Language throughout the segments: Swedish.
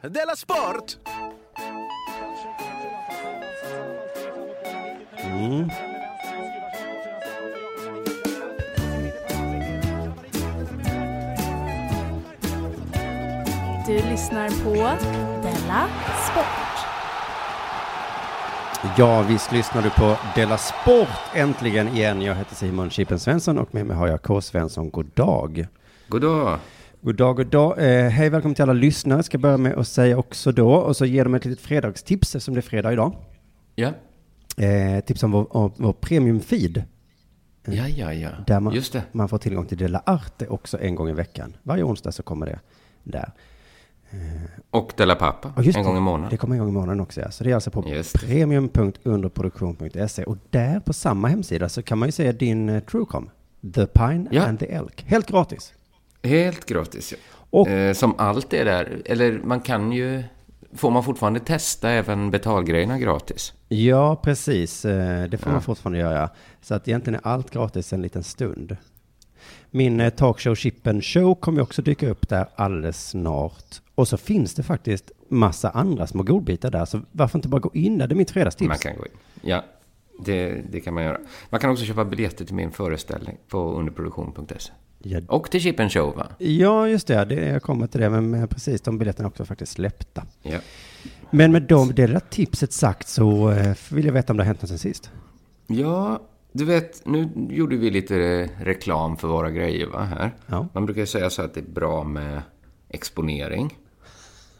Della Sport! Mm. Du lyssnar på Della Sport. Ja, visst lyssnar du på Della Sport äntligen igen. Jag heter Simon Chippen Svensson och med mig har jag K. Svensson. God dag. God dag. God dag, god dag. Eh, hej, välkommen till alla lyssnare. Ska börja med att säga också då, och så ger de ett litet fredagstips eftersom det är fredag idag. Ja. Eh, tips om vår, om vår premium-feed. Ja, ja, ja. Där man, Just det. man får tillgång till Della Arte också en gång i veckan. Varje onsdag så kommer det där. Och Della Pappa. Och en gång i månaden. Det kommer en gång i månaden också, ja. Så det är alltså på premium.underproduktion.se. Och där på samma hemsida så kan man ju se din uh, Truecom. The Pine Ja. and the Elk. Helt gratis. Helt gratis, ja. Och- Eh, som allt är där. Eller man kan ju... Får man fortfarande testa även betalgrejerna gratis? Ja, precis. Eh, Det får man Ja. fortfarande göra. Så att egentligen är allt gratis en liten stund. Min eh, talkshow Chippen Show kommer också dyka upp där alldeles snart. Och så finns det faktiskt massa andra små godbitar där. Så varför inte bara gå in där? Det är mitt fredagstips. Man kan gå in. Ja, det, det kan man göra. Man kan också köpa biljetter till min föreställning på underproduktion.se. Ja, Och till Chip and Show, va? Ja, just det. det. Jag kommer till det. Men med precis, de biljetterna är också faktiskt släppta. Ja. Men med de, det där tipset sagt så eh, vill jag veta om det har hänt något sen sist. Ja, du vet, nu gjorde vi lite reklam för våra grejer, va, här. Ja. Man brukar ju säga så att det är bra med exponering.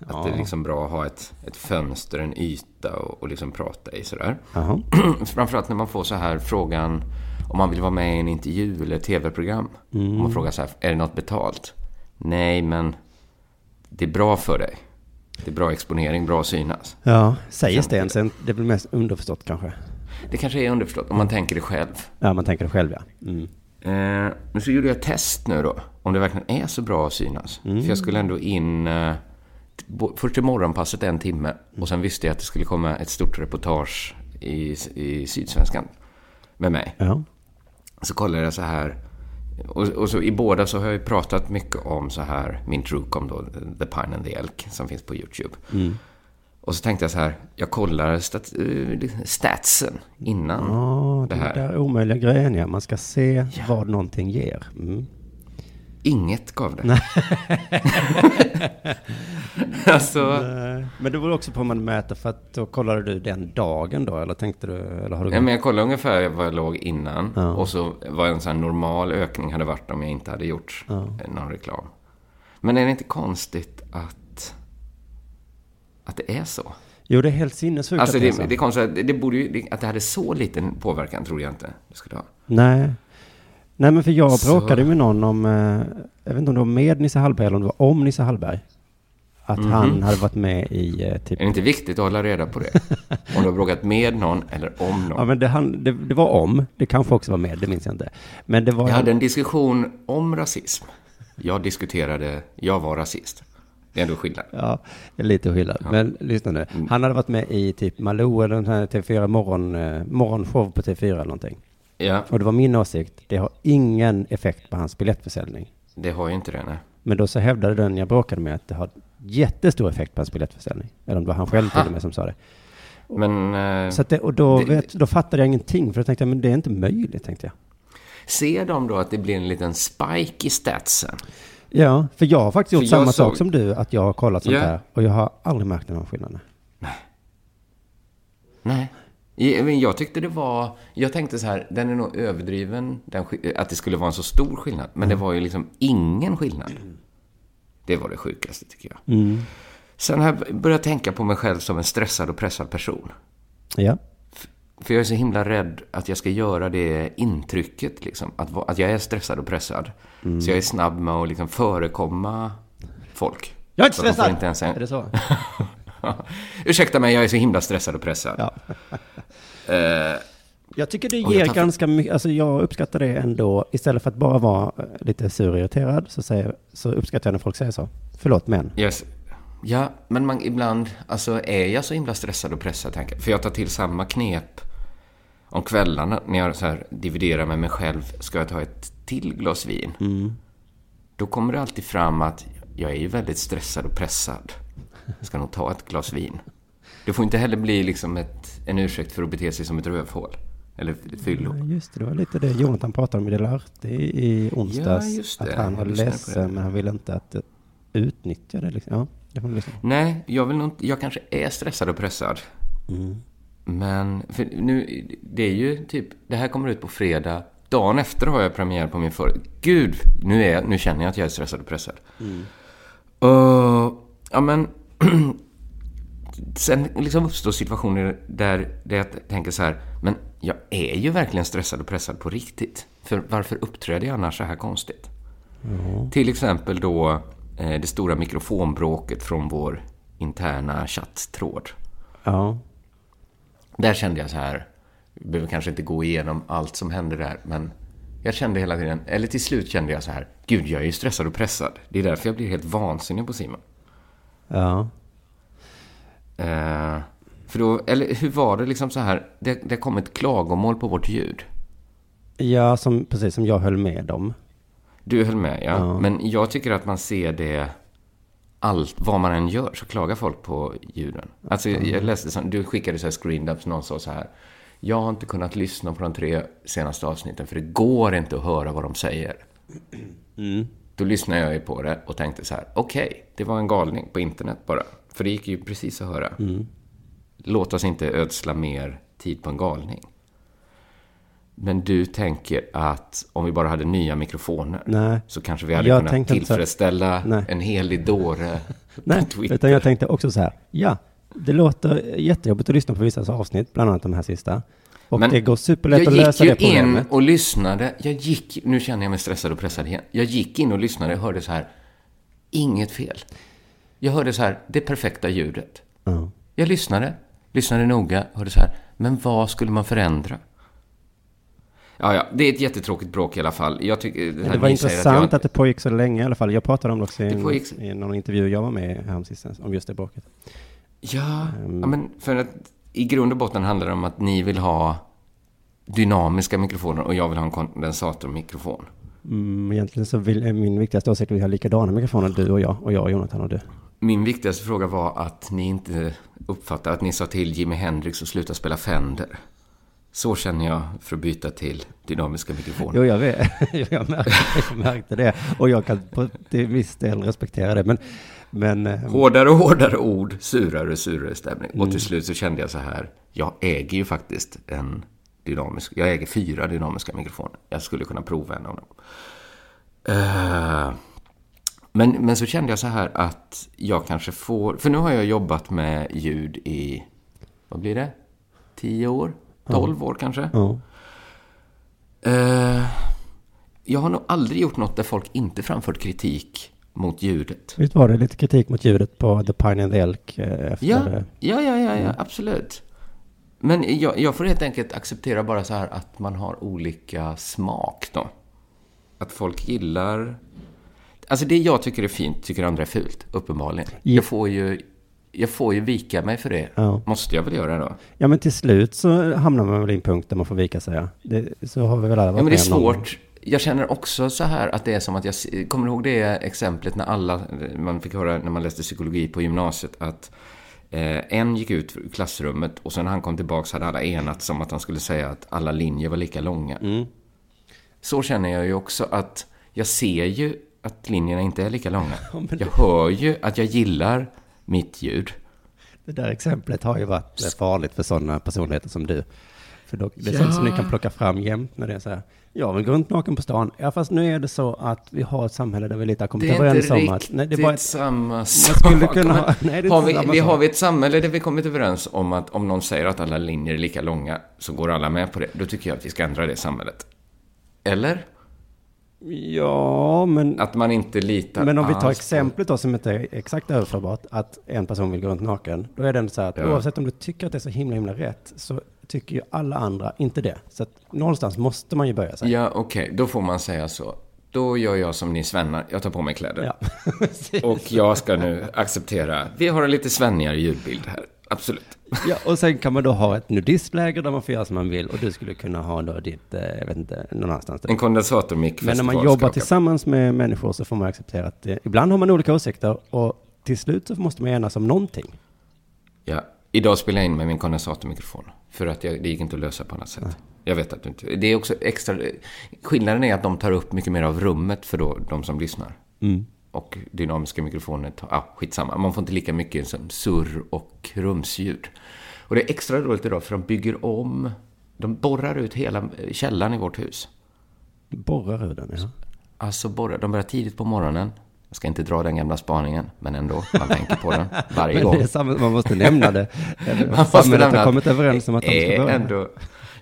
Att det är liksom bra att ha ett, ett fönster, en yta och, och liksom prata i sådär. Framförallt när man får så här frågan om man vill vara med i en intervju eller ett tv-program. Om man frågar så här, är det något betalt? Nej, men det är bra för dig. Det är bra exponering, bra att synas. Ja, sägs det ens? Det blir mest underförstått kanske. Det kanske är underförstått om man tänker det själv. Ja, man tänker det själv ja. Mm. Eh, men så gjorde jag ett test nu då, om det verkligen är så bra att synas. För jag skulle ändå in, eh, först till morgonpasset en timme och sen visste jag att det skulle komma ett stort reportage i, i Sydsvenskan med mig. Ja. Så kollade jag så här, och, och så i båda så har jag ju pratat mycket om så här, min Truecom då, The Pine and the Elk, som finns på YouTube. Och så tänkte jag så här, jag kollar stat, eh, statsen innan Ja, det det här. där omöjliga grejen ja. Man ska se vad någonting ger. Mm. Inget gav det. alltså, Eh, Men det beror också på hur man mäter, för att då kollade du den dagen då, eller tänkte du, eller har du ja, men jag kollade ungefär vad jag låg innan. Ja. Och så vad en sån normal ökning hade varit om jag inte hade gjort eh, någon reklam. Men är det inte konstigt att, att det är så? Jo, det är helt sinnessjukt Alltså det det, det är konstigt, att det borde ju, det, att det hade så liten påverkan tror jag inte det skulle ha. Nej. Nej, men för jag Så- bråkade med någon om, eh, jag vet inte om det var med Nisse Hallberg eller om det var om Nisse Hallberg. Att Mhm. han hade varit med i eh, typ Är det inte viktigt att hålla reda på det? Om du har bråkat med någon eller om någon. Ja, men det, han, det, det var om. Det kanske också var med, det minns jag inte. Men det var... Jag hade en diskussion om rasism. Jag diskuterade, jag var rasist. Det är ändå skillnad. Ja, lite skillnad. Men lyssna nu. Mm. Han hade varit med i typ Malou eller den här TV4 morgon, eh, morgonshow på TV4 eller någonting. Ja, Och det var min åsikt. Det har ingen effekt på hans biljettförsäljning. det har ju inte det, nej. Men då så hävdade den jag bråkade med att det har jättestor effekt på hans biljettförsäljning. Eller om det var han själv till och med som sa det. Men eh, Så det, och då, Det- vet, då fattade jag ingenting. För då tänkte jag, men det är inte möjligt, tänkte jag. ser de då att det blir en liten spike i statsen? Ja, för jag har faktiskt gjort För samma sak såg- som du, att jag har kollat sånt Ja. här. Och jag har aldrig märkt någon skillnad. Nej. Men Jag tyckte det var... Jag tänkte så här, den är nog överdriven, den, sk- att det skulle vara en så stor skillnad. Men det var ju liksom ingen skillnad. Det var det sjukaste, tycker jag. Mm. Sen har jag börjat tänka på mig själv som en stressad och pressad person. Ja. För jag är så himla rädd att jag ska göra det intrycket, liksom. Att, att jag är stressad och pressad. Så jag är snabb med att liksom förekomma folk. Jag är inte stressad! Inte ens en... Är det så? Ursäkta mig, jag är så himla stressad och pressad. Ja. Eh, Jag tycker det ger ganska mycket, alltså jag uppskattar det ändå. Istället för att bara vara eh, lite sur och irriterad så, säger, så uppskattar jag när folk säger så. Förlåt men. yes. Ja, men man, ibland alltså, är jag så himla stressad och pressad. Tänker. jag. För jag tar till samma knep om kvällarna när jag så här dividerar med mig själv. Ska jag ta ett till glas vin? Då kommer det alltid fram att jag är ju väldigt stressad och pressad. Ska nog ta ett glas vin. Det får inte heller bli liksom ett, en ursäkt för att bete sig som ett rövhål. Eller fyllo. Ja, just det, det var lite det Jonathan pratade om i Delarte i onsdags. Ja, just det. Att han var ledsen, men han ville inte att eh, utnyttja det. Liksom. Ja, det lyssna på. Nej, jag vill nog jag kanske är stressad och pressad. Men, för nu, det är ju typ, det här kommer ut på fredag. Dagen efter har jag premiär på min för... Gud, nu, är, nu känner jag att jag är stressad och pressad. Och, ja men, sen liksom uppstår situationer där, där jag tänker så här, men jag är ju verkligen stressad och pressad på riktigt. För varför uppträder jag annars så här konstigt? Till exempel då eh, det stora mikrofonbråket från vår interna chatttråd. Ja, Där kände jag så här, vi behöver kanske inte gå igenom allt som hände där, men jag kände hela tiden, eller till slut kände jag så här, gud jag är ju stressad och pressad. Det är därför jag blir helt vansinnig på Simon. Ja. Eh, för då, eller hur var det liksom så här, det, det kom ett klagomål på vårt ljud. Ja, som, precis som jag höll med om. Du höll med, ja. Ja. Men jag tycker att man ser det allt, vad man än gör, så klagar folk på ljuden. Alltså, jag läste, du skickade så här screendubs, någon sa så här. Jag har inte kunnat lyssna på de tre senaste avsnitten, för det går inte att höra vad de säger. Då lyssnade jag ju på det och tänkte så här, okej, det var en galning på internet bara. För det gick ju precis att höra. Låt oss inte ödsla mer tid på en galning. Men du tänker att om vi bara hade nya mikrofoner Nej. så kanske vi hade Jag kunnat så. tillfredsställa Nej. en helig dåre Nej, på Twitter. utan jag tänkte också så här. Ja, det låter jättejobbigt att lyssna på vissa avsnitt, bland annat de här sista. Och Men det går superlätt jag att lösa gick det ju in problemet. och lyssnade. Jag gick, nu känner jag mig stressad och pressad igen. Jag gick in och lyssnade och hörde så här, inget fel. Jag hörde så här, det perfekta ljudet. Ja. Jag lyssnade, lyssnade noga, hörde så här, men vad skulle man förändra? Ja, ja, det är ett jättetråkigt bråk i alla fall. Jag tycker, det, Det var intressant att, jag, det pågick så länge i alla fall. Jag pratade om det också i, Det en, pågick- i någon intervju jag var med i häromsistens, om just det bråket. Ja, Ehm. ja, men för att i grund och botten handlar det om att ni vill ha dynamiska mikrofoner och jag vill ha en kondensatormikrofon. Mm, egentligen så vill, är min viktigaste åsikt att vi har likadana mikrofoner, du och jag, och jag och Jonathan och du. Min viktigaste fråga var att ni inte uppfattade att ni sa till Jimi Hendrix att sluta spela Fender. Så känner jag för att byta till dynamiska mikrofoner. Jo, jag vet. jag, märkte, jag märkte det. Och jag kan på till viss del respektera det. Men, men eh, Hårdare och hårdare ord, surare och surare stämning. Mm. Och till slut så kände jag så här, jag äger ju faktiskt en dynamisk, jag äger fyra dynamiska mikrofoner. Jag skulle kunna prova en av dem. Eh, men, men så kände jag så här att jag kanske får, för nu har jag jobbat med ljud i, vad blir det? Tio år? Tolv år kanske? Eh, jag har nog aldrig gjort något där folk inte framfört kritik mot ljudet. Visst var det lite kritik mot ljudet på The Pine and the Elk eh, efter Ja, ja, ja, ja, ja absolut. Men jag, jag får helt enkelt acceptera bara så här att man har olika smak då. Att folk gillar... Alltså det jag tycker är fint tycker andra är fult, uppenbarligen. Ja. Jag, får ju, jag får ju vika mig för det. Ja. Måste jag väl göra då? Ja, men till slut så hamnar man väl i en punkt där man får vika sig. Ja. Det, så har vi väl alla varit Ja, men det är svårt. Jag känner också så här att det är som att jag... Kommer du ihåg det exemplet när alla... Man fick höra när man läste psykologi på gymnasiet att eh, en gick ut ur klassrummet och sen när han kom tillbaka hade alla enats om att han skulle säga att alla linjer var lika långa. Mm. Så känner jag ju också att jag ser ju att linjerna inte är lika långa. Jag hör ju att jag gillar mitt ljud. Det där exemplet har ju varit farligt för sådana personligheter som du. För då, det är Ja. sånt som ni kan plocka fram jämt när det är så här. Jag vill gå runt naken på stan. Ja, fast nu är det så att vi har ett samhälle där vi lite har kommit överens inte om riktigt att... Nej, det är bara ett, samma sak. kunna ha- nej, det är har inte vi, samma vi sak. har vi ett samhälle där vi kommit överens om att om någon säger att alla linjer är lika långa så går alla med på det. Då tycker jag att vi ska ändra det samhället. Eller? ja, men... Att man inte litar Men om vi tar exemplet då som inte är exakt överförbart, att en person vill gå runt naken, då är det ändå så här att Ja. oavsett om du tycker att det är så himla himla rätt, så tycker ju alla andra inte det. Så att någonstans måste man ju böja sig. Ja, okej. Då får man säga så. Då gör jag som ni svennar. Jag tar på mig kläder. Ja. Och jag ska nu acceptera. Vi har en lite svennigare ljudbild här. Absolut. ja, och sen kan man då ha ett nudistläger där man får göra som man vill och du skulle kunna ha då ditt, eh, jag vet inte, någon annanstans. En kondensatormick Men när man jobbar tillsammans med människor så får man acceptera att det, ibland har man olika åsikter och till slut så måste man enas om någonting. Ja, idag spelar jag in med min kondensatormikrofon. För att jag, det gick inte att lösa på annat sätt. Jag vet att du inte... Det är också extra... Skillnaden är att de tar upp mycket mer av rummet för då, de som lyssnar. Och dynamiska mikrofoner tar... Ja, skitsamma. Man får inte lika mycket som surr och rumsljud. Och det är extra roligt idag för de bygger om... De borrar ut hela källaren i vårt hus. Borrar ur den, ja. Alltså borrar. De börjar tidigt på morgonen. Jag ska inte dra den gamla spaningen, men ändå. Man tänker på den varje gång. samma, man måste nämna det. Man måste nämna har kommit överens om att de ska börja. ändå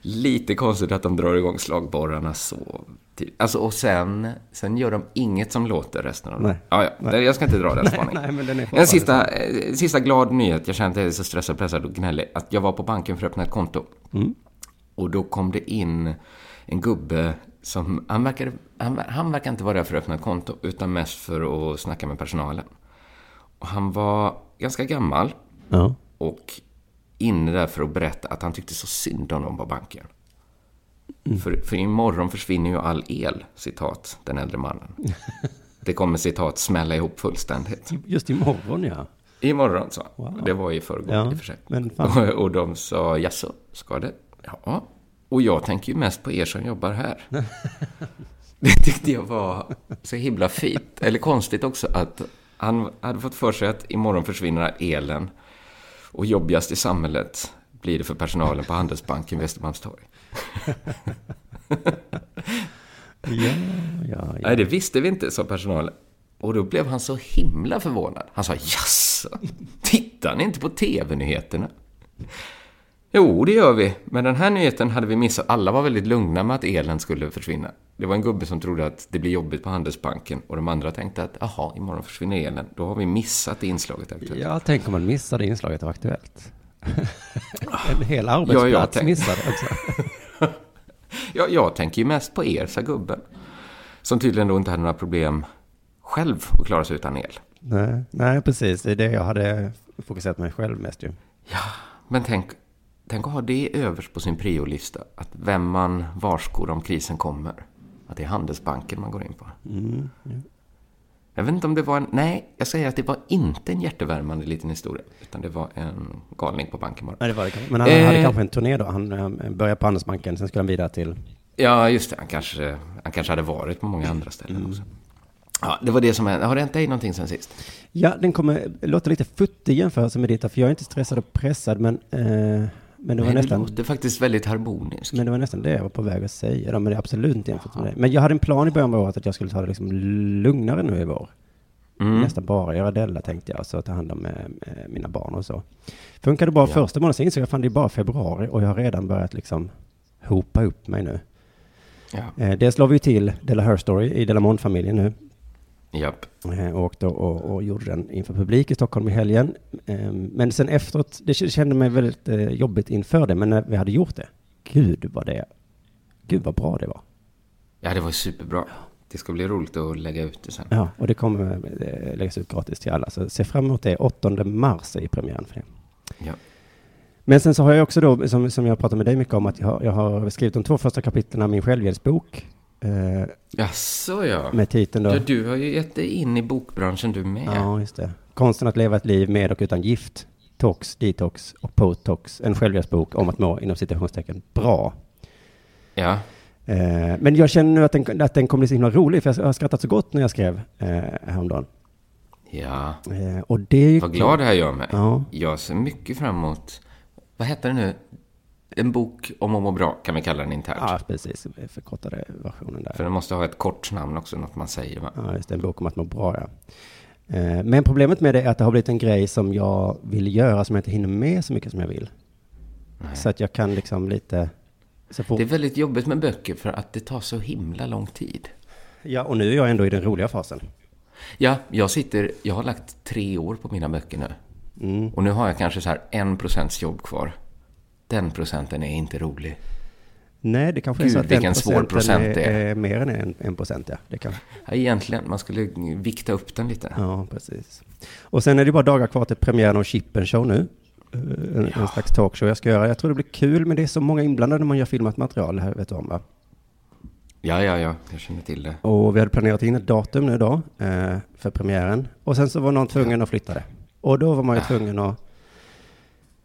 lite konstigt att de drar igång slagborrarna så tidigt. Alltså, och sen, sen gör de inget som låter resten av Nej. dagen. Ja, ja. Jag ska inte dra den spaningen. nej, men den en sista, eh, sista glad nyhet. Jag känner att jag är så stressad, pressad och gnällig. Att jag var på banken för att öppna ett konto. Mm. Och då kom det in en gubbe som, han verkar, han, han verkar inte vara där för att öppna ett konto, utan mest för att snacka med personalen. Och han var ganska gammal Ja. och inne där för att berätta att han tyckte så synd om dem på banken. För, för imorgon försvinner ju all el, citat, den äldre mannen. Det kommer, citat, smälla ihop fullständigt. Just imorgon, ja. Imorgon, sa. Wow. Det var i förrgår, Ja, i och för sig. Och, och de sa, jaså, ska det? Ja. Och jag tänker ju mest på er som jobbar här. Det tyckte jag var så himla fint. Eller konstigt också att han hade fått för sig att imorgon försvinner elen. Och jobbigast i samhället blir det för personalen på Handelsbanken Västermalmstorg. Ja, ja, ja. Nej, det visste vi inte, sa personalen. Och då blev han så himla förvånad. Han sa, jaså, tittar ni inte på TV-nyheterna? Jo, det gör vi. Men den här nyheten hade vi missat. Alla var väldigt lugna med att elen skulle försvinna. Det var en gubbe som trodde att det blir jobbigt på Handelsbanken och de andra tänkte att jaha, imorgon försvinner elen. Då har vi missat inslaget. Aktuellt. Ja, tänk om man missade inslaget av Aktuellt. en hel arbetsplats Ja, missade också. Ja, jag tänker ju mest på er, sa gubben. Som tydligen då inte hade några problem själv att klara sig utan el. nej, nej, precis. Det är det jag hade fokuserat mig själv mest ju. Men tänk, tänk att ha det överst på sin priolista. Att vem man varskor om krisen kommer. Att det är Handelsbanken man går in på. Jag vet inte om det var en... Nej, jag säger att det var inte en hjärtevärmande liten historia. Utan det var en galning på banken bara. Nej, det var det. Men han Eh. hade kanske en turné då. Han eh, började på Handelsbanken, sen skulle han vidare till... Ja, just det. Han kanske, han kanske hade varit på många andra ställen också. Ja, det var det som hände. Har det hänt dig någonting sen sist? Ja, den kommer låta lite futtig i jämförelse med ditt, för jag är inte stressad och pressad, men, eh, men det var det nästan... låter faktiskt väldigt harmoniskt. Men det var nästan det jag var på väg att säga då, men det är absolut inte jämfört med det. Men jag hade en plan i början av året att jag skulle ta det liksom lugnare nu i vår. Mm. Nästan bara göra Della tänkte jag, så ta hand om eh, eh, mina barn och så. Funkade bra Ja. första månaden, sen insåg jag fan det är bara februari och jag har redan börjat liksom hopa upp mig nu. Ja. Eh, dels la vi till Della Her Story i Della Mond-familjen nu. Japp. Eh, och åkte och, och gjorde den inför publik i Stockholm i helgen. Eh, men sen efteråt, det kände mig väldigt eh, jobbigt inför det, men när vi hade gjort det, gud vad det, gud vad bra det var. Ja, det var superbra. Det ska bli roligt att lägga ut det sen. Ja, och det kommer eh, läggas ut gratis till alla, så se fram emot det. 8 mars är premiären för det. Ja. Men sen så har jag också då, som, som jag pratade med dig mycket om, att jag har, jag har skrivit de två första kapitlen av min självhjälpsbok. Eh, Jaså, ja. med titeln då. ja. Du har ju gett dig in i bokbranschen du med. Ja, just det. Konsten att leva ett liv med och utan gift. Tox, detox och post-tox. En självhjälpsbok om att må inom citationstecken bra. Ja. Eh, men jag känner nu att den, att den kommer bli så himla rolig, för jag har skrattat så gott när jag skrev eh, häromdagen. Ja. Eh, och det är ju... Vad glad det här gör mig. Ja. Jag ser mycket fram emot... Vad heter det nu? En bok om att må bra, kan vi kalla den internt. Ja, precis. Förkortade versionen där. För den måste ha ett kort namn också, något man säger va? Ja, just det. En bok om att må bra, ja. Eh, Men problemet med det är att det har blivit en grej som jag vill göra som jag inte hinner med så mycket som jag vill. Nej. Så att jag kan liksom lite... Fort... Det är väldigt jobbigt med böcker för att det tar så himla lång tid. Ja, och nu är jag ändå i den roliga fasen. Ja, jag sitter... Jag har lagt tre år på mina böcker nu. Mm. Och nu har jag kanske så här en procents jobb kvar. Den procenten är inte rolig. Nej, det kanske är Gud, så att vilken svår procent är, det är. är mer än en, en procent, ja. Det kan, Ja, egentligen, man skulle vikta upp den lite. ja, precis. Och sen är det bara dagar kvar till premiären av Chippen Show nu. Eh, En, en slags talkshow jag ska göra. Jag tror det blir kul, men det är så många inblandade när man gör filmat material, här vet du om va? Ja, ja, ja, jag känner till det. Och vi hade planerat in ett datum nu då, eh, för premiären. Och sen så var någon tvungen att flytta det. Och då var man ju tvungen att...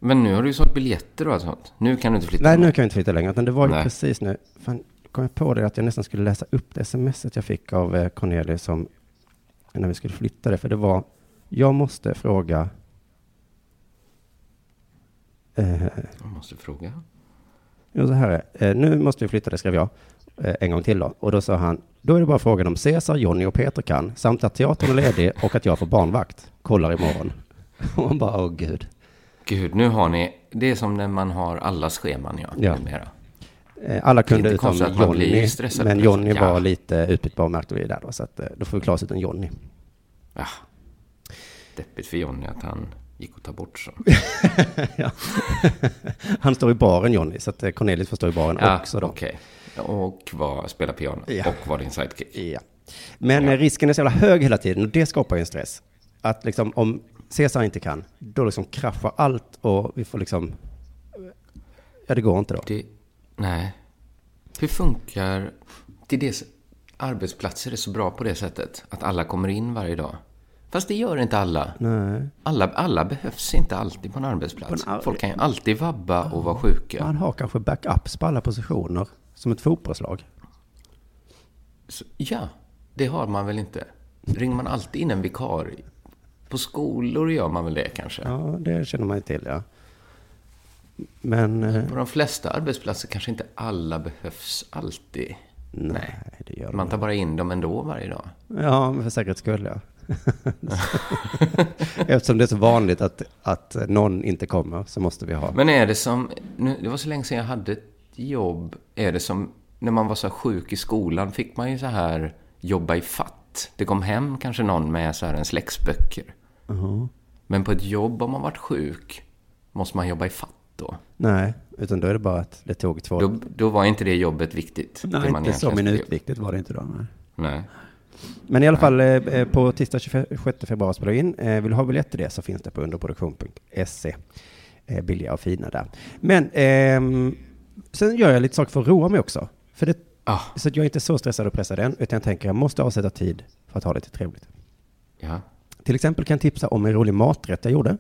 Men nu har du ju sålt biljetter och allt sånt. Nu kan du inte flytta. Nej, nu kan vi inte flytta längre. Utan det var ju Nej. precis nu. Fan, kom jag på det att jag nästan skulle läsa upp det smset jag fick av eh, Cornelius som när vi skulle flytta det. För det var, jag måste fråga... Eh, Jag måste fråga. jo, så här är eh, Nu måste vi flytta det, skrev jag. Eh, en gång till då. Och då sa han, då är det bara frågan om Cesar, Jonny och Peter kan. Samt att teatern är ledig och att jag får barnvakt. Kollar imorgon. Och man bara, åh gud. Gud, nu har ni... Det är som när man har allas scheman, ja. Ja. Numera. Eh, Alla kunde utom Jonny, men. Jonny Ja. var lite utbytbar märkte vi där då, så att, eh, då får vi klara oss utan Jonny. Ja. Deppigt för Johnny att han gick och ta bort så. ja. Han står i baren Jonny, så att eh, Cornelius får stå i baren Ja, också då. okej. Och var, spela piano. Ja. Och var din sidekick. Ja. Men risken är så jävla hög hela tiden och det skapar ju en stress. Att liksom om Cesar inte kan, då liksom kraschar allt och vi får liksom, ja det går inte då. Det, nej. Hur funkar... Är det, arbetsplatser är så bra på det sättet. Att alla kommer in varje dag. Fast det gör inte alla. Nej. Alla, alla behövs inte alltid på en arbetsplats. På en ar- Folk kan ju alltid vabba och vara sjuka. Man har kanske backups på alla positioner, som ett fotbollslag. Så, ja, det har man väl inte. Ringer man alltid in en vikarie? På skolor gör man väl det kanske? Ja, det känner man ju till ja. Men, eh, På de flesta arbetsplatser kanske inte alla behövs alltid. nej, det gör Man man tar bara in dem ändå varje dag. Ja, för säkerhets skull ja. Eftersom det är så vanligt att, att någon inte kommer så måste vi ha. Men är det som, nu, det var så länge sedan jag hade ett jobb, är det som när man var så sjuk i skolan fick man ju så här jobba i fatt. Det kom hem kanske någon med så här en släcksböcker. Men på ett jobb om man varit sjuk måste man jobba i fatt då. Nej, utan då är det bara att det tog två... Då, då var inte det jobbet viktigt. nej, det man inte så minutviktigt var det inte då. Nej. Nej. Men i alla fall, eh, på tisdag 26 februari spelar in. Eh, vill du ha biljett till det så finns det på underproduktion.se. Eh, billiga och fina där. Men ehm, sen gör jag lite saker för att roa mig också. För det, Ah, så att jag är inte så stressad och pressad än, utan jag tänker jag måste avsätta tid för att ha lite trevligt. ja. Till exempel kan jag tipsa om en rolig maträtt jag gjorde.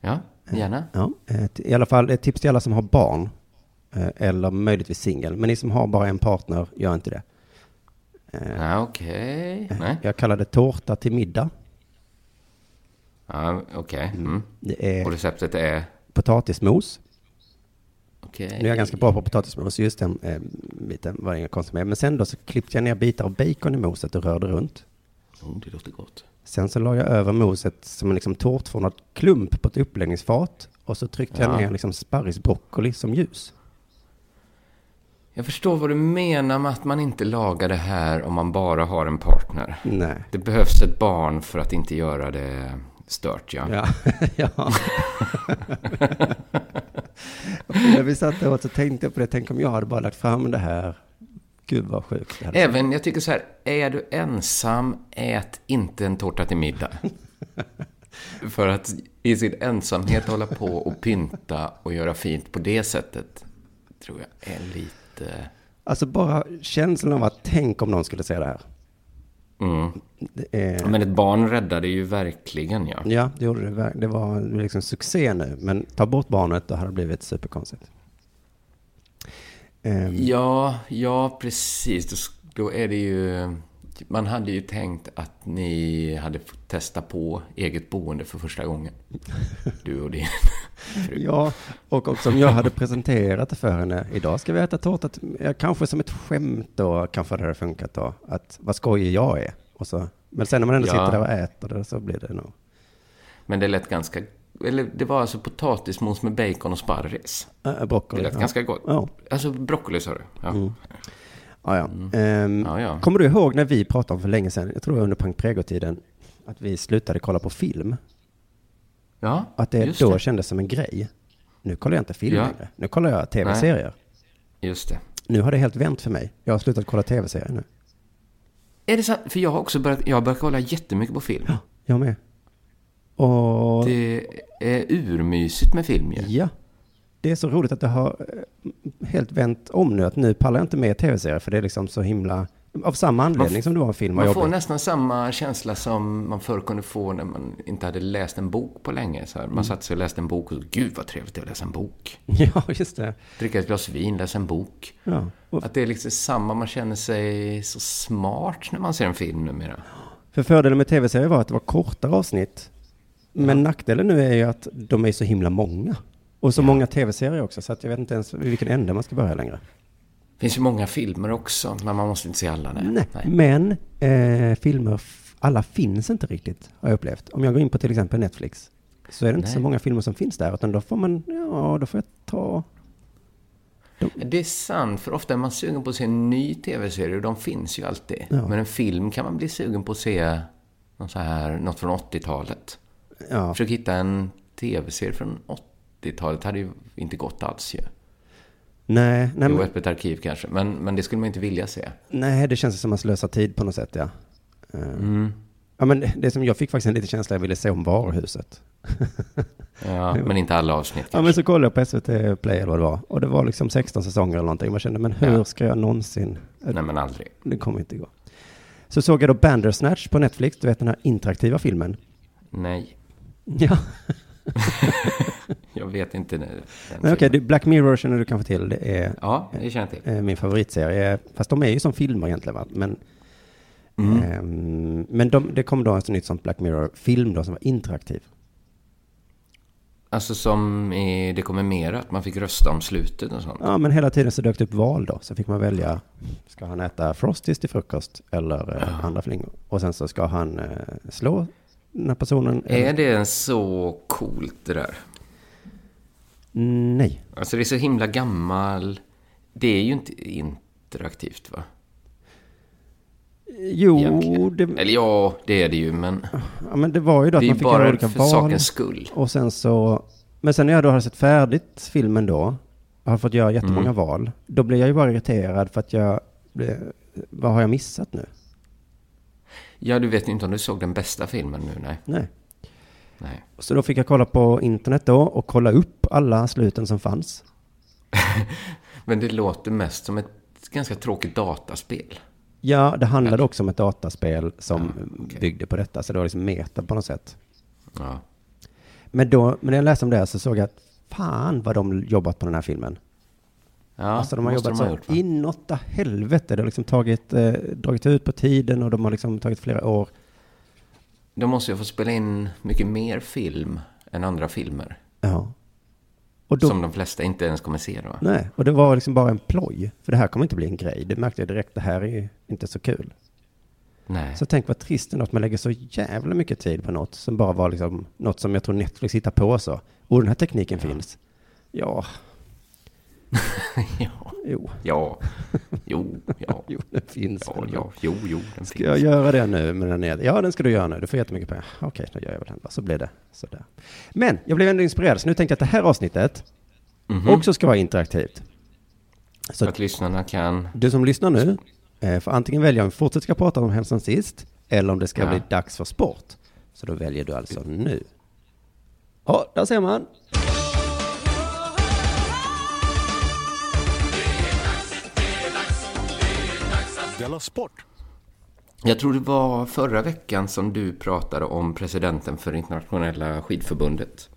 Ja, gärna. Ja, eh, I alla fall ett tips till alla som har barn. eh, Eller möjligtvis singel. Men ni som har bara en partner, gör inte det. Ja, okej. Nej. Jag kallar det tårta till middag. Ja, okej. Mm. Det är Och receptet är? potatismos. Okej. Nu är jag ganska bra på potatismos, just den eh, biten var det inga konstigt med. Men sen då så klippte jag ner bitar av bacon i moset och rörde runt. Oh, det låter gott. Sen så la jag över moset som en liksom tårtformad klump på ett uppläggningsfat. Och så tryckte jag Ja. ner liksom sparrisbroccoli som ljus. Jag förstår vad du menar med att man inte lagar det här om man bara har en partner. Nej. Det behövs ett barn för att inte göra det stört, ja. Ja, ja. När vi satt där och så tänkte jag på det, tänk om jag hade bara lagt fram det här. Gud vad sjukt Även, jag tycker så här, är du ensam, ät inte en tårta till middag. för att i sin ensamhet hålla på och pynta och göra fint på det sättet, tror jag är lite... Alltså bara känslan av att tänk om någon skulle säga det här. Mm. Det är, Men ett barn räddade ju verkligen, ja. ja, det gjorde det. Det var liksom succé nu. Men ta bort barnet, då hade det blivit superkonstigt. Ehm, Ja, ja, precis. Då, är det ju... Man hade ju tänkt att ni hade fått testa på eget boende för första gången. Du och din fru. Ja, och också om jag hade presenterat det för henne. Idag ska vi äta tårta, kanske som ett skämt då, kanske det hade funkat då. Att vad skojig jag är. Och så, men sen när man ändå Ja. sitter där och äter det så blir det nog. Men det lät ganska... Eller det var alltså potatismos med bacon och sparris. Äh, Det broccoli. lät ja. ganska gott. Ja, Alltså broccoli sa du? Ja. ja. ja. Ehm, Ja, ja. Kommer du ihåg när vi pratade om för länge sedan, jag tror det var under Pank Prego-tiden, att vi slutade kolla på film? ja Att det då det. kändes som en grej. Nu kollar jag inte film Ja. längre. Nu kollar jag tv-serier. Just det. Nu har det helt vänt för mig. Jag har slutat kolla tv-serier nu. Är det sant? För jag har också börjat... Jag har börjat kolla jättemycket på film. Jag med. Och Det är urmysigt med film ju. ja, det är så roligt att det har eh, helt vänt om nu. Att nu pallar jag inte med tv-serier för det är liksom så himla... Av samma anledning som det var en film Man får jobbig. nästan samma känsla som man förr kunde få när man inte hade läst en bok på länge. Så här, Mm. man satt sig och läste en bok och så, gud vad trevligt det är att läsa en bok. Ja, just det. Dricka ett glas vin, läsa en bok. Ja. Och Att det är liksom samma, man känner sig så smart när man ser en film numera. För fördelen med tv-serier var att det var kortare avsnitt. Men nackdelen nu är ju att de är så himla många. Och så många tv-serier också, så att jag vet inte ens vilken ände man ska börja längre. Det finns ju många filmer också, men man måste inte se alla. Nej. Nej, men eh, filmer, alla finns inte riktigt, har jag upplevt. Om jag går in på till exempel Netflix, så är det inte Nej. så många filmer som finns där, utan då får man, ja, då får jag ta... Det är sant, för ofta är man sugen på att se en ny tv-serie och de finns ju alltid. Ja. Men en film kan man bli sugen på att se något, så här, något från 80-talet. Ja, Försök hitta en tv-serie från 80-talet hade ju inte gått alls ju. nej, nej, Jo, men, öppet arkiv kanske, men, men det skulle man inte vilja se. nej, det känns som att slösa tid på något sätt, ja. Eh, Mm. Ja, men det som jag fick faktiskt en liten känsla, jag ville se om Varuhuset. Ja, men inte alla avsnitt Ja, kanske. men så kollade jag på SVT Play eller vad det var. Och det var liksom 16 säsonger eller någonting. Man kände, men hur Ja. ska jag någonsin... Nej, men aldrig. Det kommer inte gå. Så såg jag då Bandersnatch på Netflix, du vet den här interaktiva filmen. Nej, Ja, jag vet inte. Men okej, det- Black Mirror känner du kanske till. Det är Ja, det känner jag till. eh, min favoritserie. Fast de är ju som filmer egentligen, va? Men, Mm. ehm, men de, det kom då en nytt sånt Black Mirror-film då som var interaktiv. Alltså som i Det kommer mer, att man fick rösta om slutet och sånt. Ja, men hela tiden så dök det upp val då. Så fick man välja, ska han äta Frosties till frukost eller eh, andra flingor? Och sen så ska han eh, slå här personen. Är det en så coolt det där? Nej. Alltså det är så himla gammal. Det är ju inte interaktivt va? Jo, Egentligen. det, Eller ja, det är det ju, men ja, men det var ju då att det är man fick göra bara olika för val. sakens skull. Och sen så, men sen när jag då hade sett färdigt filmen då, och har fått göra jättemånga Mm. val, då blir jag ju bara irriterad för att jag, blev- vad har jag missat nu? Ja, du vet inte om du såg den bästa filmen nu, nej. Nej. nej. Så då fick jag kolla på internet då och kolla upp alla sluten som fanns. Men det låter mest som ett ganska tråkigt dataspel. Ja, det handlade också om ett dataspel som Ja, okej. byggde på detta, så det var liksom meta på något sätt. Ja. Men då, men när jag läste om det så såg jag att fan vad de jobbat på den här filmen. Ja, alltså de har jobbat så gjort, inåtta helvete. Det har liksom tagit, eh, dragit ut på tiden och de har liksom tagit flera år. De måste ju få spela in mycket mer film än andra filmer. Ja. Och då, Som de flesta inte ens kommer se då. nej, och det var liksom bara en ploj. För det här kommer inte bli en grej. Det märkte jag direkt, det här är ju inte så kul. Nej. Så tänk vad trist ändå att man lägger så jävla mycket tid på något som bara var liksom något som jag tror Netflix hittar på så. Och den här tekniken finns. Ja, ja. jo, Ja. Jo, ja. jo, den finns. Ja, ja. Jo, jo, den Ska finns. jag göra det nu med den ner? Ja, den ska du göra nu. Du får jättemycket pengar. Okej, då gör jag väl den. Så blev det sådär. Men jag blev ändå inspirerad, så nu tänkte jag att det här avsnittet Mhm. också ska vara interaktivt. Så Att lyssnarna kan... du som lyssnar nu eh, får antingen välja om vi fortsätter ska prata om Hälsan sist, eller om det ska Ja. bli dags för sport. Så då väljer du alltså nu. Ja, där ser man. Della Sport! Jag tror det var förra veckan som du pratade om presidenten för internationella skidförbundet.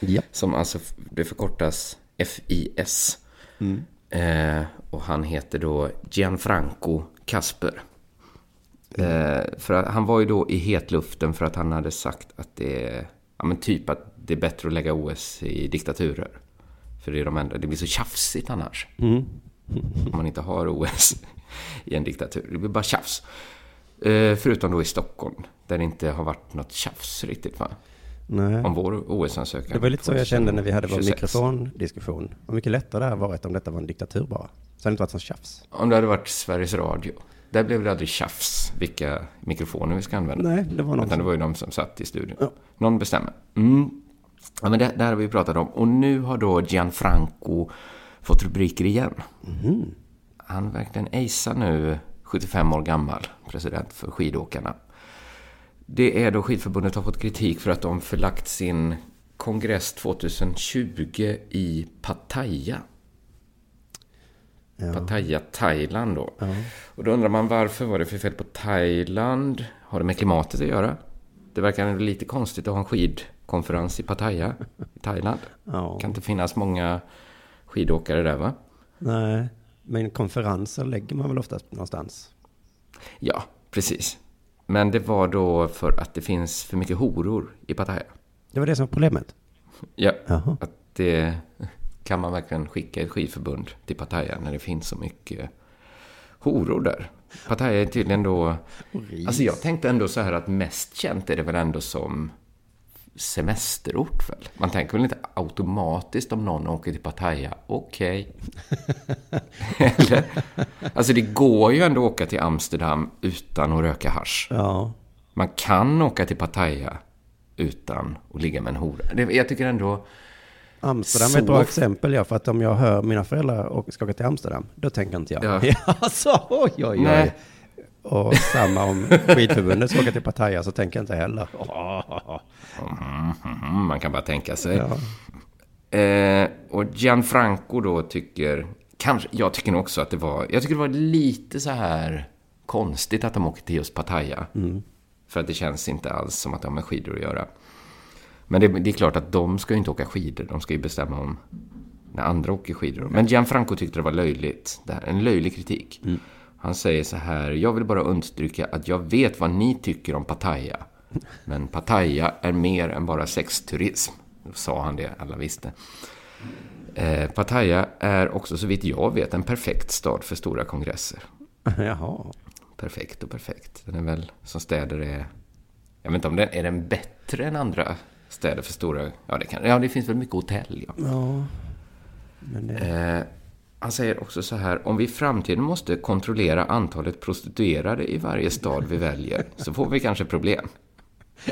Ja. Som alltså, det förkortas FIS. Eh, och han heter då Gianfranco Casper. Eh, för att, han var ju då i hetluften för att han hade sagt att det är, ja men typ att det är bättre att lägga OS i diktaturer. För det är de enda, det blir så tjafsigt annars. Om man inte har OS i en diktatur. Det blir bara tjafs. Eh, förutom då i Stockholm, där det inte har varit något tjafs riktigt va? Nej. Om vår OS-ansökan. Det var lite så jag kände när vi hade vår 2026. mikrofondiskussion. Vad mycket lättare det hade varit om detta var en diktatur bara. Så hade det inte varit sån tjafs. Om det hade varit Sveriges Radio. Där blev det aldrig tjafs vilka mikrofoner vi ska använda. Nej, det var någon Utan det var ju de som satt i studion. Ja. Någon bestämmer. Mm. Ja, men det, det här har vi pratat om. Och nu har då Gianfranco fått rubriker igen. Mhm. Han verkligen acear nu 75 år gammal, president för skidåkarna. Det är då skidförbundet har fått kritik för att de förlagt sin kongress 2020 i Pattaya. Ja. Pattaya, Thailand då. Och då undrar man varför var det för fel på Thailand? Har det med klimatet att göra? Det verkar lite konstigt att ha en skidkonferens i Pattaya, i Thailand. Ja. kan inte finnas många skidåkare där va? Nej, men konferenser lägger man väl oftast någonstans. Ja, precis. Men det var då för att det finns för mycket horor i Pattaya. Det var det som var problemet. Ja, Jaha. att det kan man verkligen skicka ett skidförbund till Pattaya när det finns så mycket horor där. Pattaya är tydligen då... Alltså jag tänkte ändå så här att mest känt är det väl ändå som semesterort väl? Man tänker väl inte automatiskt om någon åker till Pattaya, okej. Eller? Alltså det går ju ändå att åka till Amsterdam utan att röka hasch. Ja, Man kan åka till Pattaya utan att ligga med en hora. Jag tycker ändå... Amsterdam Så- är ett bra exempel, ja, för att om jag hör mina föräldrar och ska åka till Amsterdam, då tänker inte jag. Ja. Ja, så, oj, oj, oj. Nej. Och samma om skidförbundet ska åka till Pattaya så tänker jag inte heller. Man kan bara tänka sig. Ja. Eh, och Gianfranco då tycker... Kanske, jag tycker nog också att det var... Jag tycker det var lite så här konstigt att de åkte till just Pattaya. För att det känns inte alls som att de har med skidor att göra. Men det, det är klart att de ska ju inte åka skidor. De ska ju bestämma om när andra åker skidor. Men Gianfranco tyckte det var löjligt. Det här, en löjlig kritik. Han säger så här. Jag vill bara understryka att jag vet vad ni tycker om Pattaya. Men Pattaya är mer än bara sexturism. Då sa han det, alla visste. Eh, Pattaya är också så vitt jag vet en perfekt stad för stora kongresser. Jaha. Perfekt och perfekt. Den är väl som städer är... Jag vet inte om den är den bättre än andra städer för stora... Ja, det, kan, ja, det finns väl mycket hotell, ja. Ja. Men det... Eh, han säger också så här, om vi i framtiden måste kontrollera antalet prostituerade i varje stad vi väljer, så får vi kanske problem.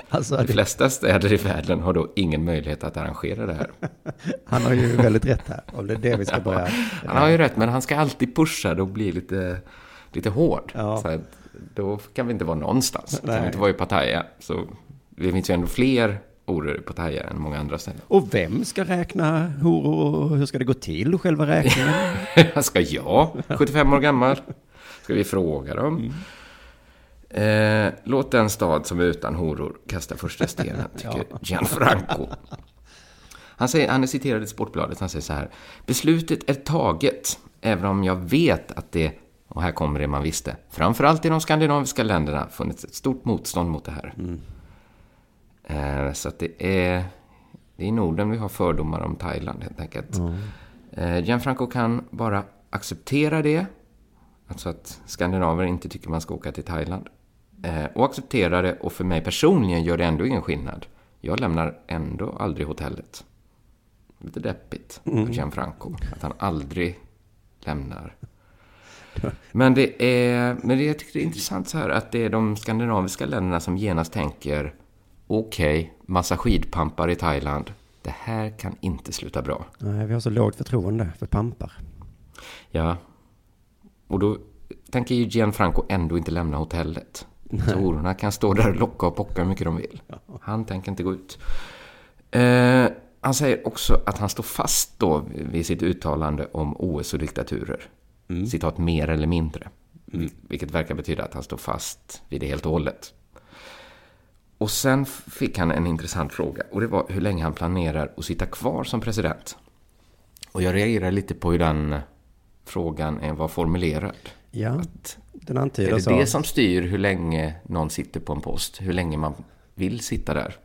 Alltså, De flesta städer i världen har då ingen möjlighet att arrangera det här. han har ju väldigt rätt här. Om det är det vi ska börja... Han har ju rätt, men han ska alltid pusha det och bli lite, lite hård. Ja. Så då kan vi inte vara någonstans. Kan Nej. vi inte vara i Pattaya. Så det finns ju ändå fler horor i Pattaya än många andra ställen. Och vem ska räkna horor och hur ska det gå till, själva räkningen? Ska jag, 75 år gammal? Ska vi fråga dem? Eh, låt den stad som är utan horor kasta första stenen, tycker Gianfranco. Han, säger, han är citerad i Sportbladet, han säger så här. Beslutet är taget, även om jag vet att det, och här kommer det man visste, framförallt i de skandinaviska länderna funnits ett stort motstånd mot det här. Eh, så att det är, det är i Norden vi har fördomar om Thailand helt enkelt. Eh, Gianfranco kan bara acceptera det, alltså att skandinaver inte tycker man ska åka till Thailand. Eh, och acceptera det, och för mig personligen gör det ändå ingen skillnad. Jag lämnar ändå aldrig hotellet. Lite deppigt på Gianfranco, att han aldrig lämnar. Men det är, men det, jag tycker det är intressant så här att det är de skandinaviska länderna som genast tänker okej, massa skidpampar i Thailand. Det här kan inte sluta bra. Nej, vi har så lågt förtroende för pampar. Ja. Och då tänker ju Gianfranco ändå inte lämna hotellet. Så hororna kan stå där och locka och pocka hur mycket de vill. Han tänker inte gå ut. Eh, han säger också att han står fast då vid sitt uttalande om OS och diktaturer. Citat mer eller mindre. Vilket verkar betyda att han står fast vid det helt och hållet. Och sen fick han en intressant fråga. Och det var hur länge han planerar att sitta kvar som president. Och jag reagerar lite på hur den frågan är- var formulerad. Ja, Att, den är antyder det så. det som styr hur länge någon sitter på en post? Hur länge man vill sitta där?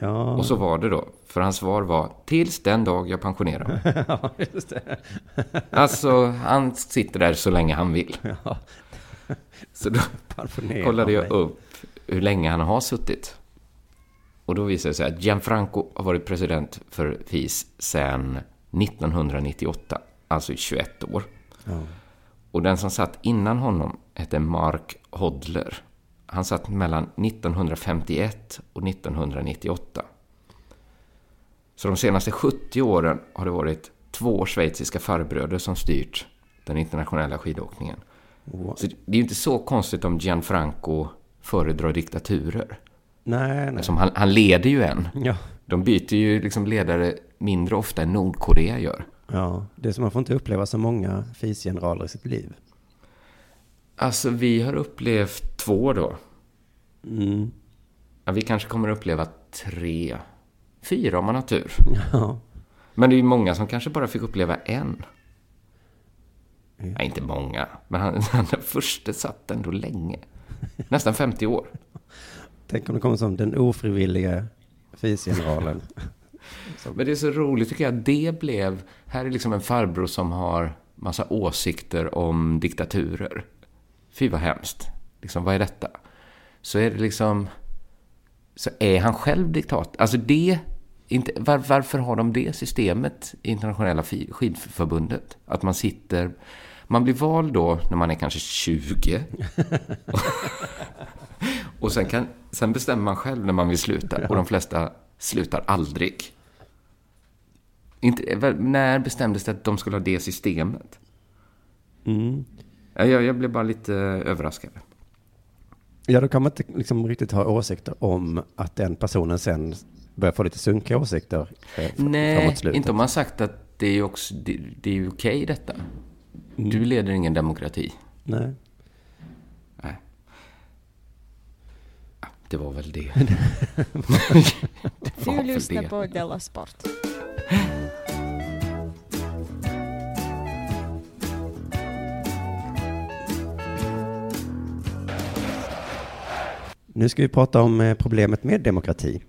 Ja, Och så var det då. För hans svar var tills den dag jag pensionerar mig. ja, just det. Alltså, han sitter där så länge han vill. Ja, Så då kollade jag upp hur länge han har suttit. Och då visade det sig att Gianfranco har varit president för FIS sedan 1998, alltså i 21 år. Ja. Och den som satt innan honom hette Mark Hodler. Han satt mellan 1951 och 1998. Så de senaste 70 åren har det varit två schweiziska farbröder som styrt den internationella skidåkningen. Wow. Så det är ju inte så konstigt om Gianfranco föredrar diktaturer. Nej, nej. Han, han leder ju en. Ja, De byter ju liksom ledare mindre ofta än Nordkorea gör. Ja, det är som man får inte uppleva så många FIS-generaler i sitt liv. Alltså, vi har upplevt två då. Mm. Ja, vi kanske kommer att uppleva tre. Fyra om man har tur. Ja. Men det är ju många som kanske bara fick uppleva en. Nej, inte många. Men han, han den första satt ändå länge. Nästan 50 år. Tänk om det kommer som den ofrivillige FIS-generalen. Men det är så roligt tycker jag. Det blev... Här är liksom en farbror som har massa åsikter om diktaturer. Fy vad hemskt. Liksom, vad är detta? Så är det liksom... Så är han själv diktator. Alltså det... Inte, var, varför har de det systemet i internationella skidförbundet? Att man sitter... Man blir vald då när man är kanske 20. och sen, kan, sen bestämmer man själv när man vill sluta. Och de flesta slutar aldrig. Inte, väl, när bestämdes det att de skulle ha det systemet? Mm. Ja, Jag, jag blev bara lite överraskad. Ja, då kan man inte liksom riktigt ha åsikter om att den personen sen börjar få lite sunkiga åsikter eh, Nej, inte om man sagt att det är också, det, det är okej detta. Mm. Du leder ingen demokrati. Nej. Nej. Det var väl det. det var Du lyssnar det. på Della Sport. Nu ska vi prata om eh, problemet med demokrati.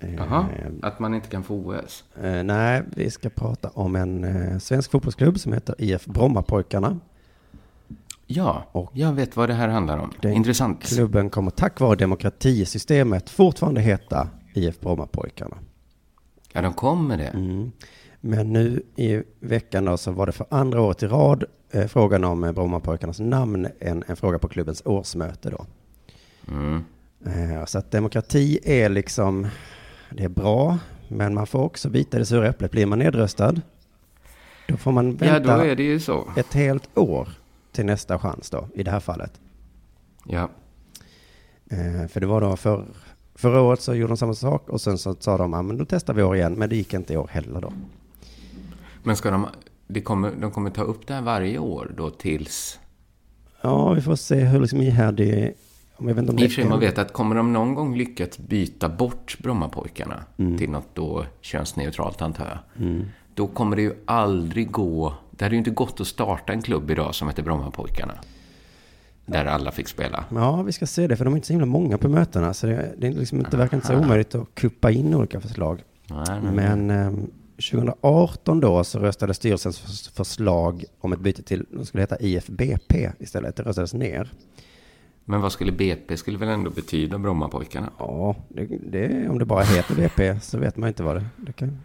Eh, Jaha, att man inte kan få OS. eh, nej, vi ska prata om en eh, svensk fotbollsklubb som heter IF Brommapojkarna. Ja, Och- jag vet vad det här handlar om. Intressant. Klubben kommer tack vare demokratisystemet fortfarande heta IF Brommapojkarna. Ja, de kom med det. Mm. Men nu i veckan då så var det för andra året i rad eh, frågan om eh, Brommapojkarnas namn en, en fråga på klubbens årsmöte då. Mm. Eh, så att demokrati är liksom, det är bra, men man får också bita i det sura äpplet. Blir man nedröstad, då får man Ja, vänta så. ett helt år till nästa chans då, i det här fallet. Ja. Eh, för det var då för, förra året så gjorde de samma sak och sen så sa de, ja men då testar vi år igen, men det gick inte i år heller då. Men ska de, det kommer, de kommer ta upp det här varje år då tills... Ja, vi får se hur liksom ihärdig, om jag vet inte om I och för sig, man vet att kommer de någon gång lyckats byta bort Brommapojkarna till något då könsneutralt, antar jag. Då kommer det ju aldrig gå... Det hade ju inte gått att starta en klubb idag som heter Brommapojkarna. Där alla fick spela. Ja, vi ska se det, för de är inte så himla många på mötena, så det, det är liksom inte, verkar inte så omöjligt att kuppa in olika förslag. Nej, nej, Men ehm, 2018 då så röstade styrelsens förs- förslag om ett byte till, de skulle heta IFBP istället, det röstades ner. Men vad skulle BP? skulle väl ändå betyda Brommapojkarna? Ja, det, det, om det bara heter BP så vet man inte vad det, det kan.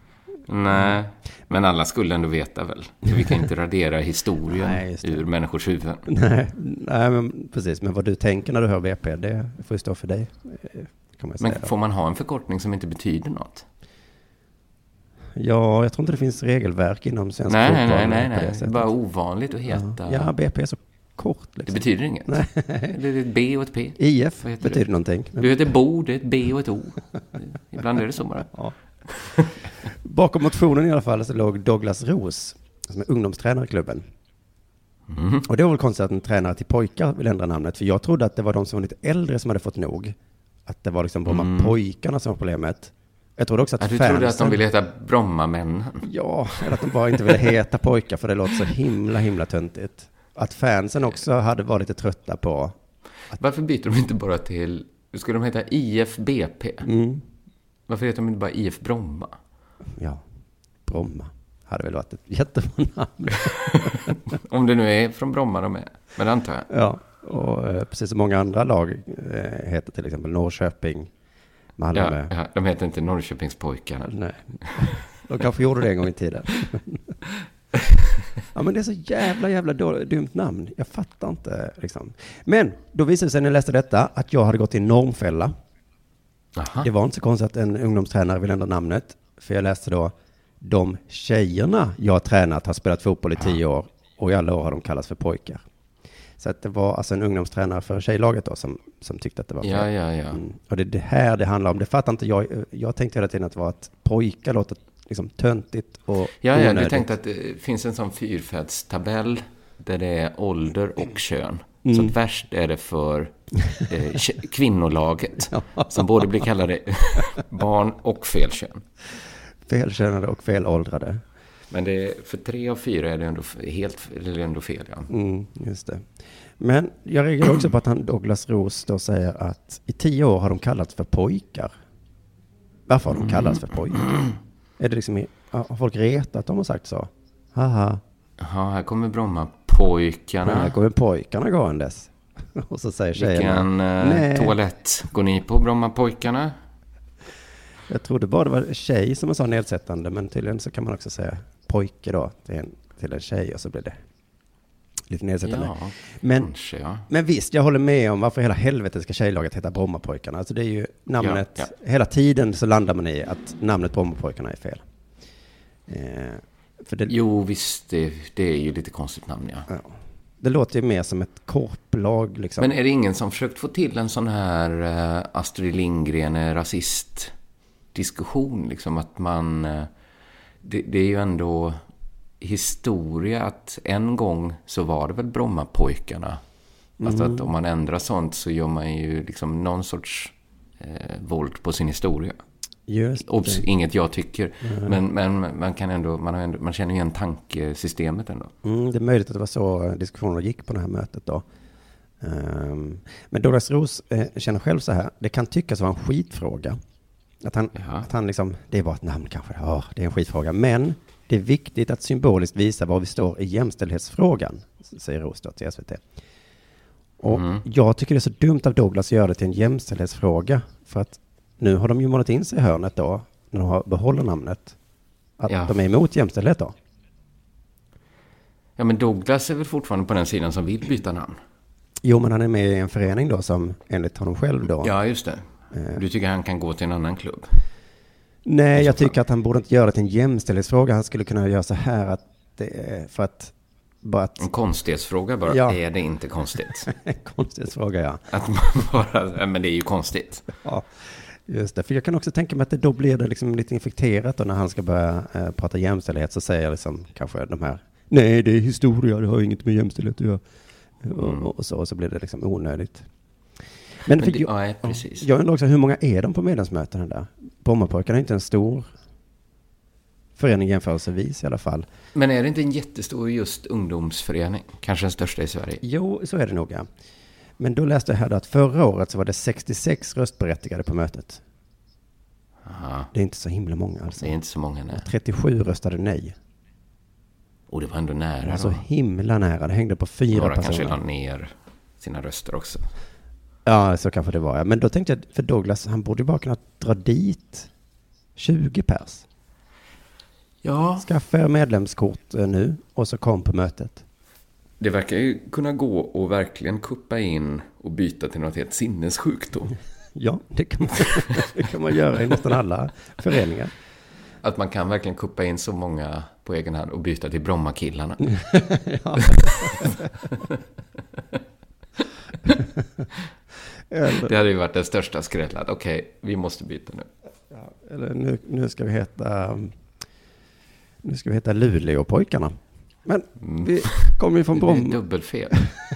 Nej, men alla skulle ändå veta väl. Vi kan inte radera historien Nej, ur människors huvuden. Nej, nej men precis, men vad du tänker när du hör BP, det får ju stå för dig. eh, Kan man säga. Men får man ha en förkortning som inte betyder något? Ja, jag tror inte det finns regelverk inom svensk Nej, fotboll. nej, nej, nej. det är bara ovanligt att heta... Ja, BP är så kort Det liksom. betyder inget. Nej. Det är ett B och ett P. IF betyder det? någonting. Du heter Bo, det är ett B och ett O. Ibland är det så bara. Ja. Bakom motionen i alla fall så låg Douglas Ros, som är ungdomstränare i klubben. Mm. Och det var väl konstigt att en tränare till pojkar vill ändra namnet, för jag trodde att det var de som var lite äldre som hade fått nog. Att det var liksom Bromma pojkarna som var problemet. Jag trodde också att Mm. Ja, du fansen... trodde att de ville heta Brommamännen. Ja, eller att de bara inte ville heta pojkar, för det låter så himla, himla töntigt. Att fansen också hade varit lite trötta på... Varför byter de inte bara till... Skulle de heta IFBP? Mm, Varför heter de inte bara IF Bromma? ja, Bromma hade väl varit ett jättebra namn. Om det nu är från Bromma de är. Men det antar jag. Ja, och eh, precis som många andra lag eh, heter till exempel Norrköping, Malmö. Ja, ja, de heter inte Norrköpingspojkarna. Nej. De kanske gjorde det en gång i tiden. ja, men det är så jävla, jävla då, dumt namn. Jag fattar inte liksom. Men då visade det sig när jag läste detta att jag hade gått i normfälla. Aha. Det var inte så konstigt att en ungdomstränare vill ändra namnet. För jag läste då, de tjejerna jag har tränat har spelat fotboll i tio år och i alla år har de kallats för pojkar. Så att det var alltså en ungdomstränare för tjejlaget då som, som tyckte att det var fel. Ja, ja, ja. Mm. Och det är det här det handlar om. Det fattar inte jag. Jag tänkte hela tiden att det var att pojkar låter liksom töntigt och Ja, ja, onödigt. du tänkte att det finns en sån fyrfältstabell där det är ålder och kön. Mm. Så att värst är det för eh, kvinnolaget, som både blir kallade barn och fel kön. Felkönade och felåldrade. Men det är, för tre av fyra är det ändå helt eller ändå fel. Ja. Mm, just det. Men jag reagerar också på att han, Douglas Roos då säger att i tio år har de kallats för pojkar. Varför har de kallats för pojkar? Är det liksom, har folk retat dem och sagt så? Haha, Jaha, här kommer men Brommapojkarna. här kommer pojkarna gåendes. Och så säger tjejerna, Vilken eh, nej, toalett går ni på, Brommapojkarna? jag trodde bara det var tjej som man sa nedsättande, men tydligen så kan man också säga pojke då till en, till en tjej och så blir det lite nedsättande. Ja, Men kanske ja. Men visst, jag håller med om varför hela helvetet ska tjejlaget heta Brommapojkarna. Alltså det är ju namnet, Ja, hela tiden så landar man i att namnet Brommapojkarna är fel. Eh, för det, Jo, visst, det, det är ju lite konstigt namn, ja. det låter ju mer som ett korplag liksom. Men är det ingen som försökt få till en sån här eh, Astrid Lindgren är rasist-diskussion? Liksom att man... Eh, det, det är ju ändå historia att en gång så var det väl Brommapojkarna. Alltså att om man ändrar sånt så gör man ju liksom någon sorts eh, våld på sin historia. Just Obs, inget jag tycker. Men, men man kan ändå, man, har ändå, man känner igen tankesystemet ändå. Mm, det är möjligt att det var så diskussionerna gick på det här mötet då. Ehm, men Douglas Roos eh, känner själv så här, det kan tyckas vara en skitfråga. Att han, att han liksom, det är bara ett namn kanske, ja, det är en skitfråga. Men det är viktigt att symboliskt visa var vi står i jämställdhetsfrågan, säger då till SVT. Och Mm. jag tycker det är så dumt av Douglas att göra det till en jämställdhetsfråga. För att nu har de ju målat in sig i hörnet då, när de har behåller namnet. Att Ja. de är emot jämställdhet då. Ja, men Douglas är väl fortfarande på den sidan som vill byta namn? Jo, men han är med i en förening då som enligt honom själv då. Ja, just det. Eh. Du tycker han kan gå till en annan klubb? Nej, jag tycker att han borde inte göra det till en jämställdhetsfråga. Han skulle kunna göra så här att det för att bara att En konstighetsfråga bara. Ja. Är det inte konstigt? en konstighetsfråga, ja. Att man bara, men det är ju konstigt. ja. Just det, för jag kan också tänka mig att det då blir det liksom lite infekterat och när han ska börja eh, prata jämställdhet så säger liksom kanske de här Nej, det är historia, det har inget med jämställdhet att göra. Och, och, så, och så blir det liksom onödigt. Men, Men det, jag, ja, precis. jag undrar också, hur många är de på medlemsmötena där? Brommapojkarna är inte en stor förening jämförelsevis i alla fall. Men är det inte en jättestor just ungdomsförening? Kanske den största i Sverige? Jo, så är det nog. Men då läste jag här att förra året så var det 66 röstberättigade på mötet. Aha. Det är inte så himla många alltså. Det är inte så många, nej. 37 röstade nej. Och det var ändå Det nära var så då. himla nära. Det hängde på fyra Några kanske personer. la ner sina röster också. Ja, så kanske det var. Ja. Men då tänkte jag, för Douglas, han borde ju bara kunna dra dit 20 pers. Ja. Skaffa er medlemskort eh, nu och så kom på mötet. Det verkar ju kunna gå och verkligen kuppa in och byta till något helt sinnessjukt då. Ja, det kan man, det kan man göra i nästan alla föreningar. Att man kan verkligen kuppa in så många på egen hand och byta till Brommakillarna. Ja. Eller, Det hade ju varit den största skrällen. Okej, vi måste byta nu. eller nu, nu ska vi heta nu ska vi heta Luleåpojkarna. Men vi kommer ju från Det blir Bromma. dubbelfel.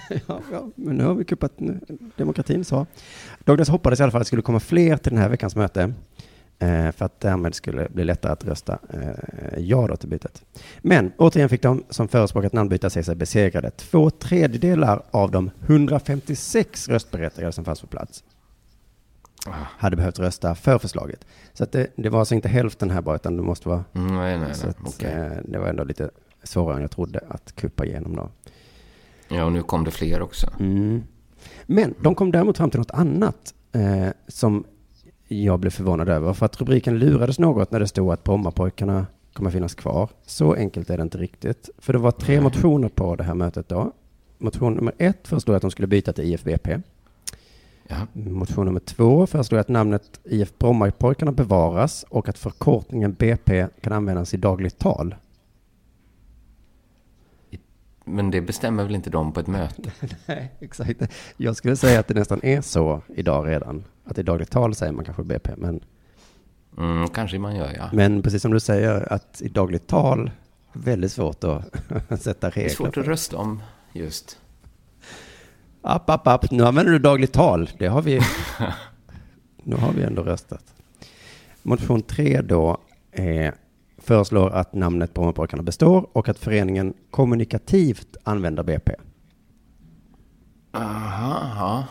Ja, ja, men nu har vi kuppat demokratin så. Douglas hoppades i alla fall att det skulle komma fler till den här veckans möte. Eh, för att därmed skulle bli lättare att rösta eh, ja då till bytet. Men återigen fick de som förespråkat namnbyte se sig besegrade. Två tredjedelar av de 156 röstberättigade som fanns på plats Ah. hade behövt rösta för förslaget. Så att det, det var alltså inte hälften här bara, utan det måste vara Mm, nej, nej, nej. att, Okej. eh, det var ändå lite svårare än jag trodde att kuppa igenom då. Ja, och nu kom det fler också. Mm. Men de kom däremot fram till något annat eh, som jag blev förvånad över. För att rubriken lurades något när det stod att Brommapojkarna kommer finnas kvar. Så enkelt är det inte riktigt. För det var tre motioner på det här mötet då. Motion nummer ett föreslog att de skulle byta till IFBP. Ja. Motion nummer två föreslog att namnet IF Brommapojkarna bevaras och att förkortningen BP kan användas i dagligt tal. Men det bestämmer väl inte de på ett möte? Nej, exakt. Jag skulle säga att det nästan är så idag redan. Att i dagligt tal säger man kanske BP, men, Mm, kanske man gör, ja. men precis som du säger, att i dagligt tal, väldigt svårt att sätta Det är regler. svårt att rösta om just. App, app, app, nu använder du dagligt tal. Det har vi, nu har vi ändå röstat. Motion 3 då eh, föreslår att namnet Brommapojkarna består och att föreningen kommunikativt använder BP. Aha.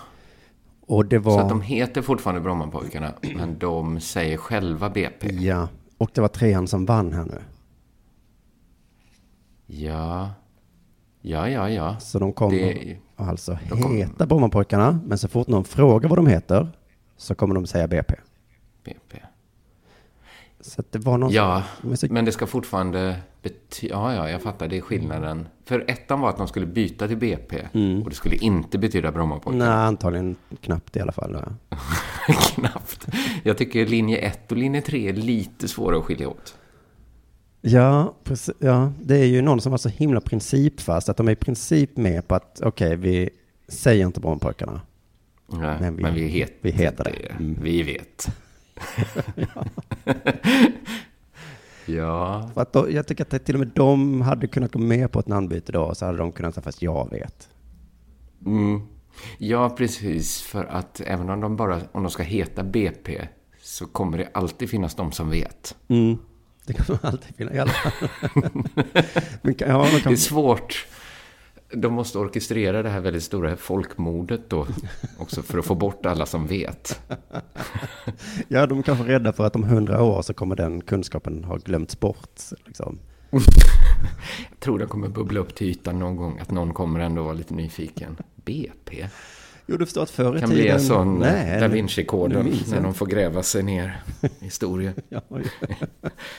Och det Så var... att de heter fortfarande Brommapojkarna, men de säger själva BP. Ja, och det var trean som vann här nu. Ja, ja, ja, ja. Så de kommer Det- alltså de kommer- heta Brommapojkarna, men så fort någon frågar vad de heter så kommer de säga BP. BP. Så att det var någon Ja, så, men det ska fortfarande betyda... Ja, ja, jag fattar. Det är skillnaden. För ettan var att de skulle byta till BP. Och det skulle inte betyda Brommapojkarna. Nej, antagligen knappt i alla fall. Ja. Knappt. Jag tycker linje 1 och linje 3 är lite svåra att skilja åt. Ja, precis, ja, det är ju någon som var så himla principfast att de är i princip med på att okej, vi säger inte Brommapojkarna. Nej, Men vi- men vi, het, vi heter det. Mm. Vi vet. ja, För att då, jag tycker att till och med de hade kunnat gå med på ett namnbyte då, så hade de kunnat säga fast jag vet. mm. ja, precis. För att även om de bara om de ska heta BP så kommer det alltid finnas de som vet. Mm. Det kommer alltid finnas i alla fall. Men kan, ja, de Det kan, är svårt. De måste orkestrera det här väldigt stora folkmordet då också för att få bort alla som vet. ja, de är kanske rädda för att om hundra år så kommer den kunskapen ha glömts bort. Liksom. Jag tror det kommer bubbla upp till ytan någon gång, att någon kommer ändå vara lite nyfiken. BP? Jo, du förstår att förr i kan tiden... bli en sån Nej, Da Vinci-koden när de får gräva sig ner i historien. Ja,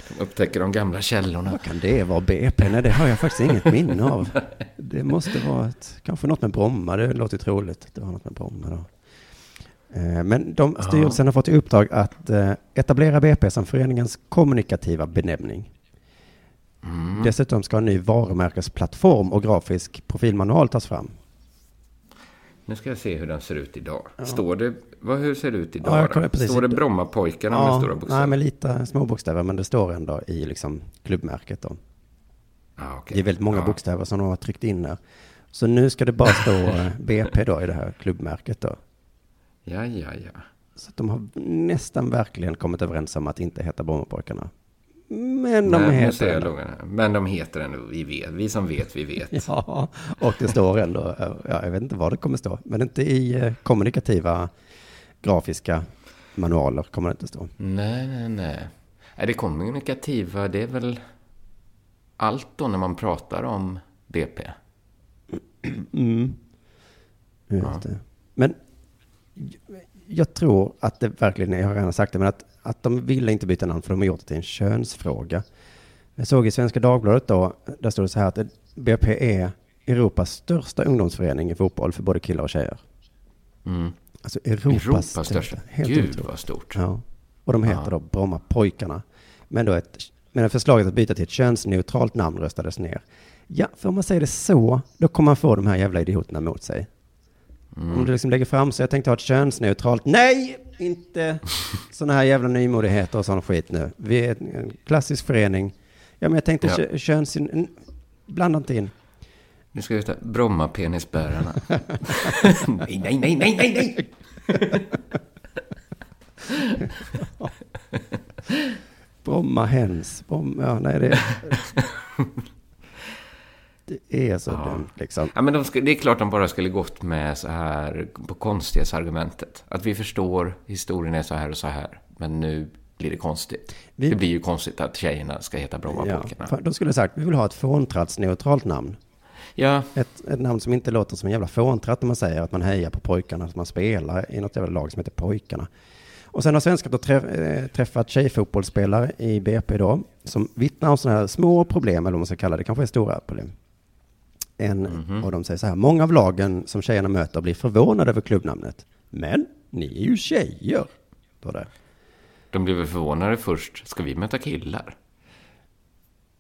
De upptäcker de gamla källorna. Vad kan det vara BP? Nej, det har jag faktiskt inget minne av. Det måste vara ett, kanske något med Bromma, det låter troligt. Det var något med Bromma då. Eh, Men de, styrelsen har fått i uppdrag att eh, etablera BP som föreningens kommunikativa benämning. Mm. Dessutom ska en ny varumärkesplattform och grafisk profilmanual tas fram. Nu ska jag se hur den ser ut idag. Står det, vad, hur ser det ut Ja, idag? då? precis. Står det Brommapojkarna med stora bokstäver? nej, men lite små bokstäver, men det står ändå i liksom klubbmärket då. ah, okej. Det är väldigt många ja. bokstäver som de har tryckt in där. Så nu ska det bara stå eh, BP då i det här klubbmärket då. Ja, ja, ja. Så de har nästan verkligen kommit överens om att inte heta Brommapojkarna. Men de Nej, heter ändå. Men de heter ändå Vi vet. Vi som vet, vi vet. Ja, och det står ändå, ja, jag vet inte vad det kommer stå, men inte i eh, kommunikativa grafiska manualer kommer det inte stå. Nej, nej, nej. Är det kommunikativa, det är väl allt då när man pratar om BP? Just det. Men jag tror att det verkligen är, jag har redan sagt det, men att, att de ville inte byta namn för de har gjort det till en könsfråga. Jag såg i Svenska Dagbladet då, där stod det så här att BP är Europas största ungdomsförening i fotboll för både killar och tjejer. Mm. Alltså Europas, Europas största. Helt Gud otroligt. vad stort. Ja. Och de heter då Brommapojkarna. Men då ett, men förslaget att byta till ett könsneutralt namn röstades ner. Ja, för om man säger det så, då kommer man få de här jävla idioterna mot sig. Om du liksom lägger fram så, jag tänkte ha ett könsneutralt, nej, inte sådana här jävla nymodigheter och sån skit nu. Vi är en klassisk förening. Ja, men jag tänkte Ja. kö- köns... Blanda inte in. Nu ska vi ta Bromma-penisbärarna. nej, nej, nej, nej, nej, nej! Bromma hens. Bromma, ja, nej det... Det är så dumt liksom. Ja, men de ska, det är klart de bara skulle gått med så här på konstighetsargumentet. Att vi förstår, historien är så här och så här. Men nu blir det konstigt. Vi- Det blir ju konstigt att tjejerna ska heta Ja, Brommapojkarna. för de skulle ha sagt, vi vill ha ett fåntrattsneutralt namn. Ja, Ett, ett namn som inte låter som en jävla fåntratt när man säger att man hejar på pojkarna, att man spelar i något jävla lag som heter Pojkarna. Och sen har svenskar då träff, eh, träffat tjejfotbollsspelare i BP då, som vittnar om sådana här små problem, eller vad man ska kalla det, kanske är stora problem. En Mhm. av dem säger så här, många av lagen som tjejerna möter blir förvånade över klubbnamnet. Men, ni är ju tjejer. Står det. de blev väl förvånade först. Ska vi möta killar?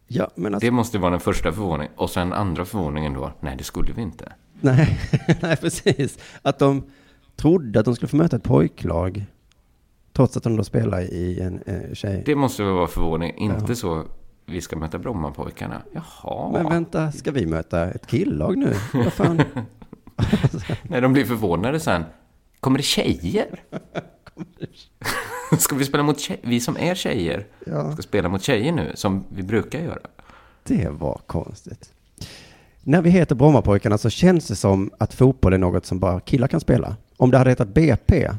Ja, men alltså, Det måste vara den första förvåningen. Och sen andra förvåningen då, nej det skulle vi inte. nej, nej, precis. Att de trodde att de skulle få möta ett pojklag. Trots att de då spelar i en eh, tjej. Det måste väl vara förvåning, inte så vi ska möta Brommapojkarna. Jaha. Men vänta, ska vi möta ett killag nu? Vad fan? Nej, de blir förvånade sen. Kommer det tjejer? ska vi spela mot tjejer? Vi som är tjejer Ja. ska spela mot tjejer nu, som vi brukar göra. Det var konstigt. När vi heter Brommapojkarna så känns det som att fotboll är något som bara killar kan spela. Om det hade hetat BP eh,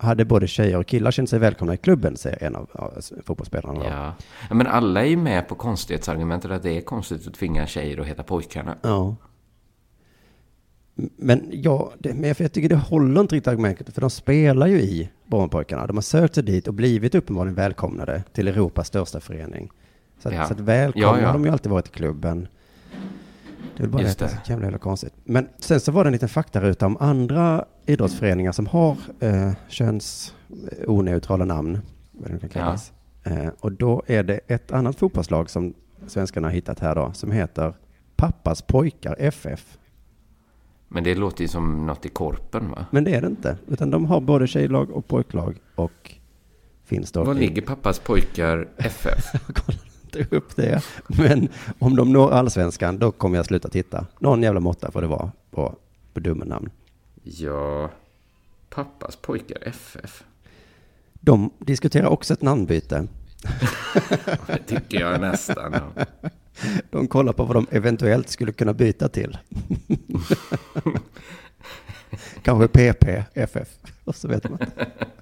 hade både tjejer och killar känt sig välkomna i klubben, säger en av fotbollsspelarna. Ja. ja, men alla är ju med på konstighetsargumentet att det är konstigt att tvinga tjejer att heta pojkarna. Ja. Men ja, det, men jag tycker det håller inte riktigt argumentet, för de spelar ju i Brommapojkarna. De har sökt sig dit och blivit uppenbarligen välkomnade till Europas största förening. Så att, Ja. så att välkomna ja. har de ju alltid varit i klubben. Det är bara Just det. jävla, jävla konstigt. Men sen så var det en liten faktaruta om andra idrottsföreningar som har eh, könsoneutrala namn, vad det kan kallas. Eh, och då är det ett annat fotbollslag som svenskarna har hittat här då, som heter Pappas pojkar FF. Men det låter ju som något i korpen, va? Men det är det inte, utan de har både tjejlag och pojklag och finns då. Var ligger pappas pojkar FF? Inte upp det. Men om de når allsvenskan, då kommer jag sluta titta. Någon jävla måtta får det vara på, på dumma namn. Ja, pappas pojkar FF. De diskuterar också ett namnbyte. Det tycker jag nästan. ja. De kollar på vad de eventuellt skulle kunna byta till. Kanske PP, FF. Och så vet man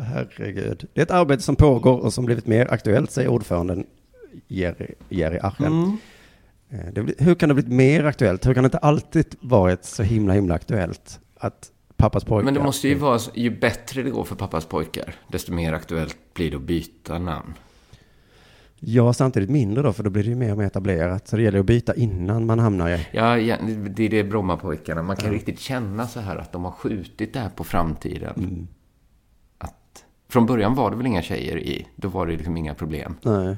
Herregud. Det är ett arbete som pågår och som blivit mer aktuellt, säger ordföranden Jerry, Jerry Archen. Eh, Det hur kan det blivit mer aktuellt? Hur kan det inte alltid varit så himla, himla aktuellt att pappas pojkar... Men det måste ju vara, ju bättre det går för pappas pojkar, desto mer aktuellt blir det att byta namn. Ja, samtidigt mindre då, för då blir det ju mer och mer etablerat. Så det gäller att byta innan man hamnar i... Ja, ja, det är det Brommapojkarna. Man kan riktigt känna så här att de har skjutit det här på framtiden. Att, från början var det väl inga tjejer i. Då var det liksom inga problem. Nej.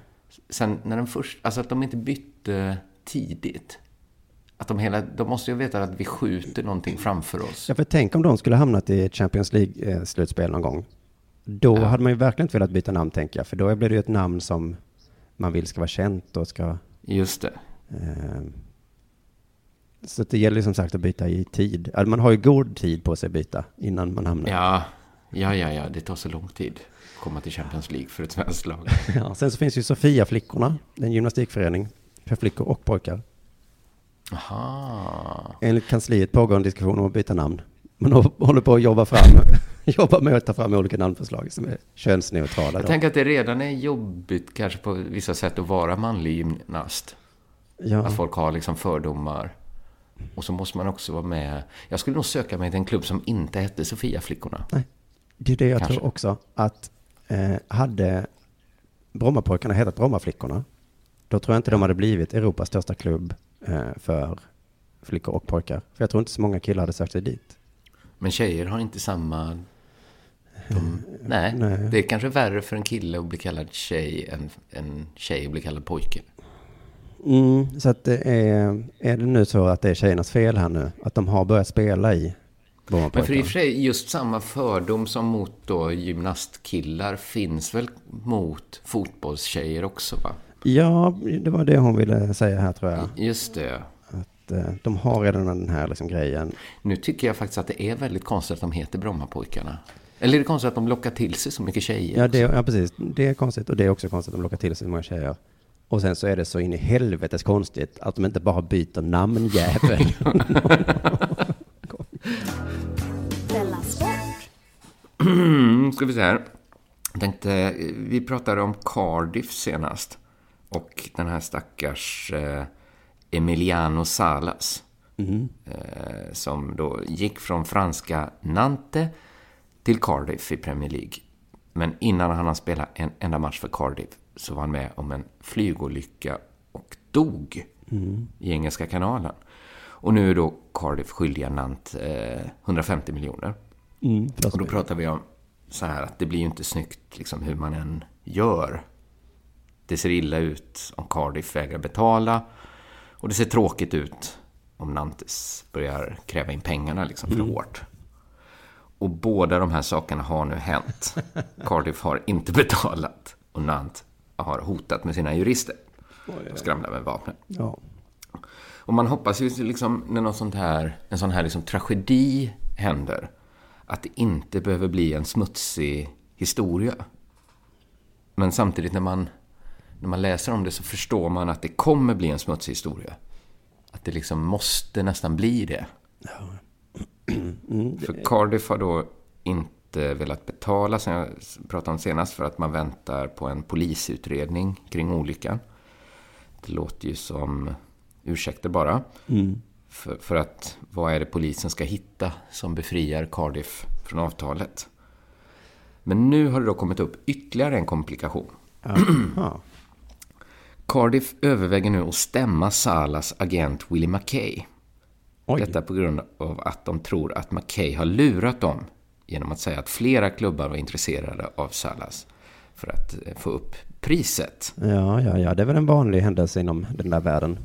Sen när den först, alltså att de inte bytte tidigt. Att de hela, de måste ju veta att vi skjuter någonting framför oss. Ja, för tänk om de skulle hamnat i Champions League-slutspel någon gång. Då hade man ju verkligen inte velat byta namn, tänker jag. För då blir det ju ett namn som man vill ska vara känt och ska... Just det. Eh, så det gäller ju som sagt att byta i tid. Alltså, man har ju god tid på sig att byta innan man hamnar. Ja, ja, ja, ja, det tar så lång tid att komma till Champions League för ett svenskt lag. Ja, sen så finns ju Sofia-flickorna, en gymnastikförening för flickor och pojkar. Aha. Enligt kansliet pågår en diskussion om att byta namn. Man hå- håller på att jobba fram, jobba med att ta fram olika namnförslag som är könsneutrala. Jag Då. tänker att det redan är jobbigt kanske på vissa sätt att vara manlig gymnast. Ja. Att folk har liksom fördomar. Och så måste man också vara med. Jag skulle nog söka mig till en klubb som inte hette Sofia-flickorna. Nej, det är det jag Kanske. tror också. Att eh, hade Brommapojkarna hetat Brommaflickorna, då tror jag inte de hade blivit Europas största klubb eh, för flickor och pojkar. För jag tror inte så många killar hade sökt sig dit. Men tjejer har inte samma... De, nej, Nej. det är kanske värre för en kille att bli kallad tjej än en tjej att bli kallad pojke. Mm, så att det är, är det nu så att det är tjejernas fel här nu? Att de har börjat spela i Men för i och för sig, just samma fördom som mot då gymnastkillar finns väl mot fotbollstjejer också, va? Ja, det var det hon ville säga här tror jag. Just det. Att eh, de har redan den här liksom grejen. Nu tycker jag faktiskt att det är väldigt konstigt att de heter Brommapojkarna. Eller är det konstigt att de lockar till sig så mycket tjejer? Ja, det, ja, precis. Det är konstigt. Och det är också konstigt att de lockar till sig så många tjejer. Och sen så är det så in i helvetes konstigt att de inte bara byter namnjävel. Della Sport! Mm, ska vi se här. Jag tänkte, vi pratade om Cardiff senast. Och den här stackars eh, Emiliano Salas. Eh, som då gick från franska Nantes till Cardiff i Premier League. Men innan han har spelat en enda match för Cardiff så var han med om en flygolycka och dog i Engelska kanalen. Och nu är då Cardiff skyldiga Nantes eh, 150 miljoner. Mm, Och då pratar vi om så här att det blir ju inte snyggt liksom hur man än gör. Det ser illa ut om Cardiff vägrar betala. Och det ser tråkigt ut om Nantes börjar kräva in pengarna liksom för hårt. Och båda de här sakerna har nu hänt. Cardiff har inte betalat och Nantes har hotat med sina jurister. Och skramlar med vapnen. Ja. Och man hoppas ju liksom när något sånt här, en sån här liksom tragedi händer, att det inte behöver bli en smutsig historia. Men samtidigt när man, när man läser om det så förstår man att det kommer bli en smutsig historia. Att det liksom måste nästan bli det. För Cardiff har då inte velat betala, som jag pratade om senast, för att man väntar på en polisutredning kring olyckan. Det låter ju som ursäkter bara. För, för att vad är det polisen ska hitta som befriar Cardiff från avtalet? Men nu har det då kommit upp ytterligare en komplikation. Cardiff överväger nu att stämma Salas agent Willie McKay. Oj. Detta på grund av att de tror att McKay har lurat dem genom att säga att flera klubbar var intresserade av Salas för att eh, få upp priset. Ja, ja, ja, det är väl en vanlig händelse inom den där världen.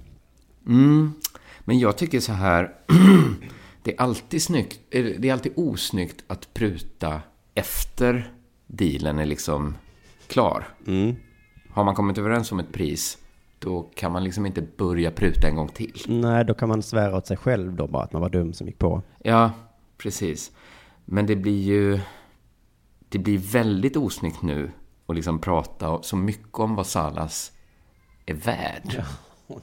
Mm. Men jag tycker så här, det är alltid snyggt, eh, det är alltid osnyggt att pruta efter dealen är liksom klar. Har man kommit överens om ett pris, då kan man liksom inte börja pruta en gång till. Nej, då kan man svära åt sig själv då bara att man var dum som gick på. Ja, precis. Men det blir ju... Det blir väldigt osnyggt nu att liksom prata så mycket om vad Salas är värd.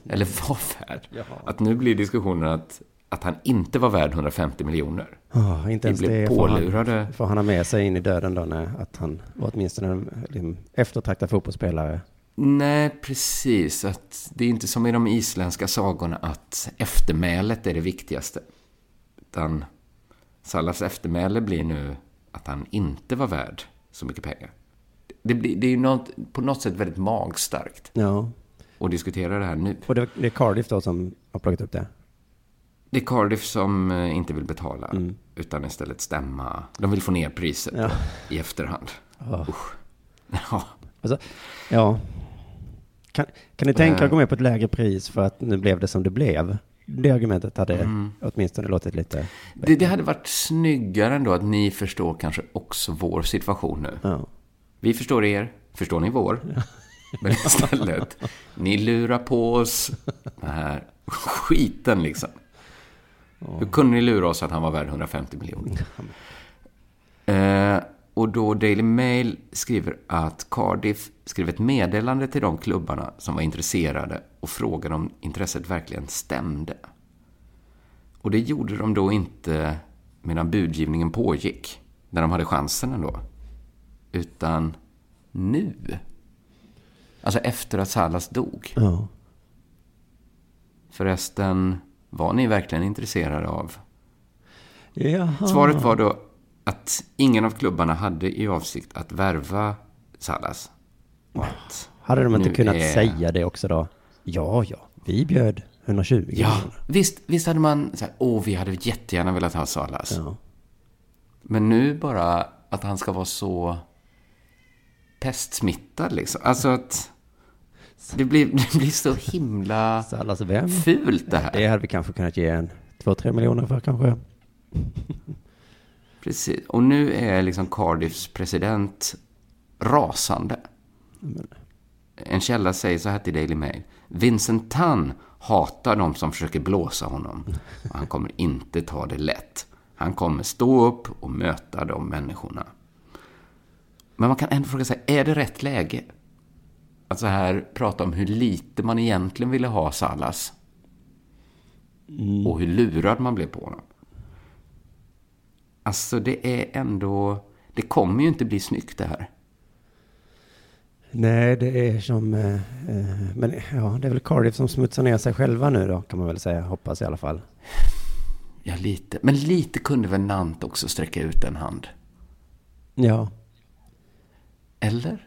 Eller var värd. Att nu blir diskussionen att, att han inte var värd 150 miljoner. Oh, inte Vi ens blev det får han, pålurade. får han ha med sig in i döden då, när, att han var åtminstone en liksom, eftertraktad fotbollsspelare. Nej, precis. Att det är inte som i de isländska sagorna att eftermälet är det viktigaste. Utan Salas eftermäle blir nu att han inte var värd så mycket pengar. Det, blir, det är ju något, på något sätt väldigt magstarkt Ja, att diskutera det här nu. och det, det är Cardiff då som har plockat upp det. Det är Cardiff som eh, inte vill betala, utan istället stämma. De vill få ner priset Ja. i efterhand. Ja. Usch. Ja. Alltså, ja. Kan, kan ni tänka er Eh. att gå med på ett lägre pris för att nu blev det som det blev? Det argumentet hade Mm. åtminstone låtit lite... Det, det hade varit snyggare ändå att ni förstår kanske också vår situation nu. Ja. Vi förstår er, förstår ni vår? Men istället, ni lurar på oss den här skiten liksom. Hur kunde ni lura oss att han var värd 150 miljoner? Eh, och då Daily Mail skriver att Cardiff skrev ett meddelande till de klubbarna som var intresserade och frågade om intresset verkligen stämde. Och det gjorde de då inte medan budgivningen pågick, när de hade chansen ändå. Utan nu. Alltså efter att Salas dog. Ja. Förresten, var ni verkligen intresserade av? Jaha. Svaret var då att ingen av klubbarna hade i avsikt att värva Salas. Att Hade de inte kunnat är- säga det också då? Ja, ja, vi bjöd 120 Ja, miljoner. visst, visst hade man så här, åh, vi hade jättegärna velat ha Salas. Ja. Men nu bara att han ska vara så pestsmittad liksom. Alltså att det blir, det blir så himla Salas vem? fult det här. Det hade vi kanske kunnat ge en 2-3 miljoner för kanske. Precis. Och nu är liksom Cardiffs president rasande. En källa säger så här till Daily Mail. Vincent Tan hatar de som försöker blåsa honom. Och han kommer inte ta det lätt. Han kommer stå upp och möta de människorna. Men man kan ändå fråga sig, är det rätt läge? Att så här prata om hur lite man egentligen ville ha Salas. Och hur lurad man blev på honom. Alltså det är ändå... Det kommer ju inte bli snyggt det här. Nej, det är som... Eh, eh, men ja, det är väl Cardiff som smutsar ner sig själva nu då, kan man väl säga. Hoppas i alla fall. Ja, lite. Men lite kunde väl Nant också sträcka ut en hand? Ja. Eller?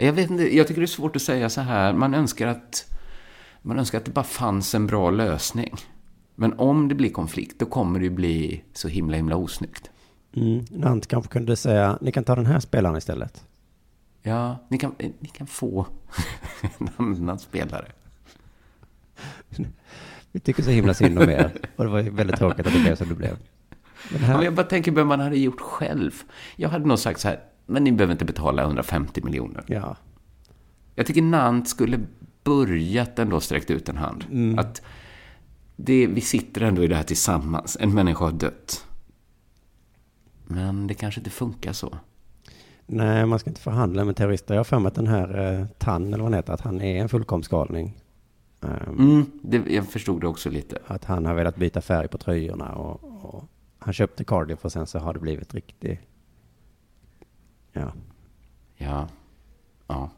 Jag vet inte, jag tycker det är svårt att säga så här. Man önskar att, man önskar att det bara fanns en bra lösning. Men om det blir konflikt, då kommer det ju bli så himla, himla osnyggt. Mm. Nant kanske kunde säga, ni kan ta den här spelaren istället. Ja, ni kan, eh, ni kan få en annan spelare. Vi tycker så himla synd om er. Och det var väldigt tråkigt att det blev som det blev. Men Ja, här, Men jag bara tänker vad man hade gjort själv. Jag hade nog sagt så här, men ni behöver inte betala 150 miljoner. ja. Jag tycker Nant skulle börjat ändå sträckt ut en hand. Att det, vi sitter ändå i det här tillsammans. En människa har dött. Men det kanske inte funkar så. Nej, man ska inte förhandla med terrorister. Jag har för mig att den här eh, Tann, eller vad han heter, att han är en fullkomsgalning. Ehm, Mm, det, jag förstod det också lite. Att han har velat byta färg på tröjorna och, och han köpte Cardiff och sen så har det blivit riktigt... Ja. Ja. Ja.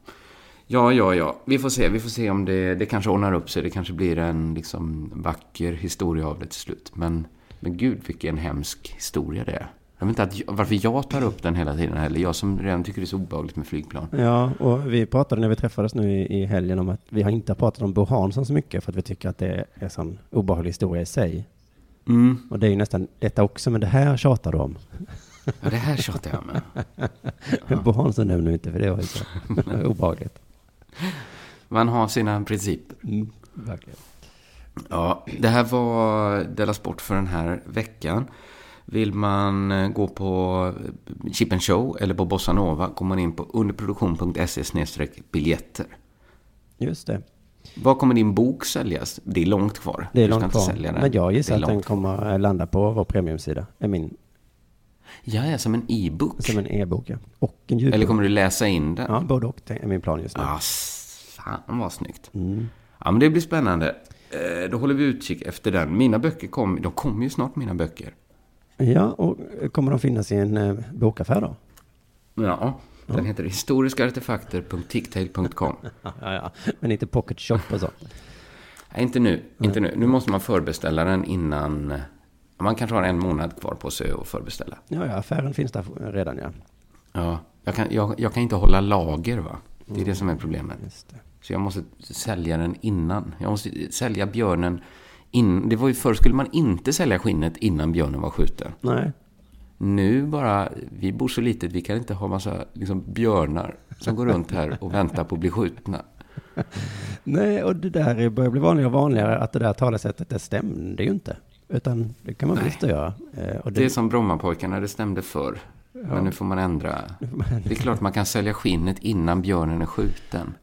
Ja, ja, ja. Vi får se. Vi får se om det, det kanske ordnar upp sig. Det kanske blir en liksom vacker historia av det till slut. Men, men gud, vilken hemsk historia det är. Jag vet inte att, varför jag tar upp den hela tiden heller. Jag som redan tycker det är så obehagligt med flygplan. Ja, och vi pratade när vi träffades nu i, i helgen om att vi har inte pratat om Bo Hansson så mycket för att vi tycker att det är en sån obehaglig historia i sig. Mm. Och det är ju nästan detta också, men det här tjatar du om. Ja, det här tjatar jag med. Bo Hansson nämner vi inte för det var ju så obehagligt. Man har sina principer. Mm, verkligen. Ja, det här var Della Sport för den här veckan. Vill man eh, gå på Chip and Show eller på Bossa Nova går man in på underproduktion.se biljetter. Just det. Var kommer din bok säljas? Det är långt kvar. Det är Du långt kvar. Men jag gissar att den kommer eh, landa på vår premiumsida. Är min, Ja, ja, som en e-book. som en e-bok, ja. Och en ljudbok. Eller kommer du läsa in den? Ja, både och är min plan just nu. Ah, fan vad snyggt. Mm. Ja, men det blir spännande. Eh, Då håller vi utkik efter den. Mina böcker kommer, de kommer ju snart mina böcker. Ja, och kommer de finnas i en eh, bokaffär då? Ja, den heter historiskaartefakter.ticktail.com. Ja, ja, ja. Men inte pocket shop och sånt. Nej, inte nu. Inte nu. Nu måste man förbeställa den innan... Man kanske har en månad kvar på sig att förbeställa. Ja, ja, affären finns där redan, ja. Ja, jag kan, jag, jag kan inte hålla lager, va? Det är det som är problemet. Så jag måste sälja den innan. Jag måste sälja björnen in. Det var ju förr skulle man inte sälja skinnet innan björnen var skjuten. Nej. Nu bara, vi bor så litet, vi kan inte ha massa liksom, björnar som går runt här och väntar på att bli skjutna. Nej, och det där börjar bli vanligare och vanligare att det där talesättet, det stämde ju inte. Utan det kan man Nej. visst göra. Eh, Och Det är som Brommapojkarna, det stämde förr. Men nu får man ändra. Det är klart man kan sälja skinnet innan björnen är skjuten.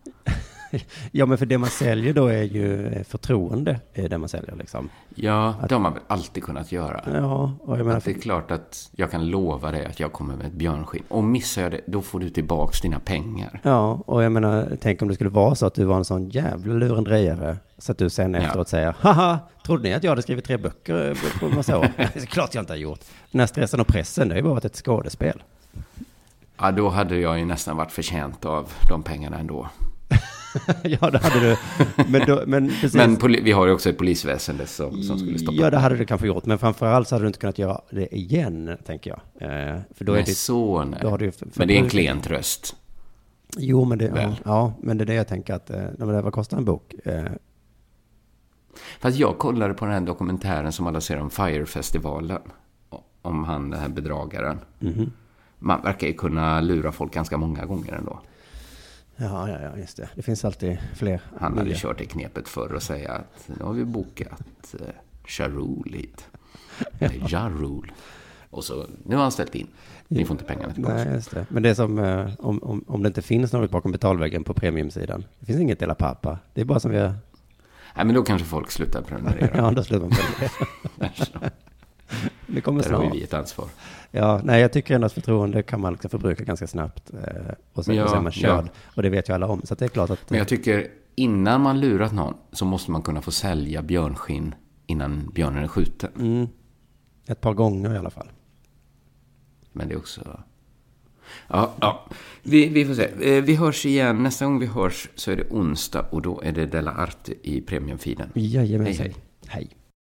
Ja, men för det man säljer då är ju eh, förtroende, är det man säljer liksom. Ja, det har man väl alltid kunnat göra. Ja, och jag menar, Att det är klart att jag kan lova dig att jag kommer med ett björnskinn. Och missar jag det, då får du tillbaks dina pengar. ja, och jag menar, tänk om det skulle vara så att du var en sån jävla lurendrejare. Så att du sen Ja. efteråt säger, haha, trodde ni att jag hade skrivit tre böcker eh, på massa år? det är klart jag inte har gjort. Den här stressen och pressen, det har ju bara varit ett skådespel. Ja, då hade jag ju nästan varit förtjänt av de pengarna ändå. ja, det hade du. Men, då, men. Men vi har ju också ett polisväsende som, som skulle stoppa. Ja, det hade du kanske gjort. Men framförallt så hade du inte kunnat göra det igen, tänker jag. Eh, för då är det... så nej. då har du Men det är en klen tröst. Jo, men det, ja, ja, men det är det jag tänker att, eh, nej, vad kostar en bok? Eh, Fast jag kollade på den här dokumentären som alla ser om Fire-festivalen. Om han, den här bedragaren. mhm. Man verkar ju kunna lura folk ganska många gånger ändå. Ja, ja, ja, just det. Det finns alltid fler. Han hade nya. kört det knepet förr och säga att nu har vi bokat eh, hit. Eller Jarul. Och så, nu har han ställt in. Ni får inte pengarna tillbaka. Nej, just det. Men det är som eh, om, om, om det inte finns något bakom betalväggen på premiumsidan. Det finns inget Dela Pappa. Det är bara som vi har... Nej, men då kanske folk slutar prenumerera. Ja, då slutar man på det. Kommer Där har snart. vi ett ansvar. Ja, nej, jag tycker ändå att förtroende kan man liksom förbruka ganska snabbt. Eh, och, sen, Ja, och sen är man körd. ja. Och det vet ju alla om. Så det är klart att... Men jag tycker innan man lurat någon så måste man kunna få sälja björnskinn innan björnen är skjuten. Mm, ett par gånger i alla fall. Men det är också... Ja, ja. Vi, vi får se. Eh, Vi hörs igen. Nästa gång vi hörs så är det onsdag och då är det Della Arte i premiumfeeden. Jajamensan. Hej, hej. hej.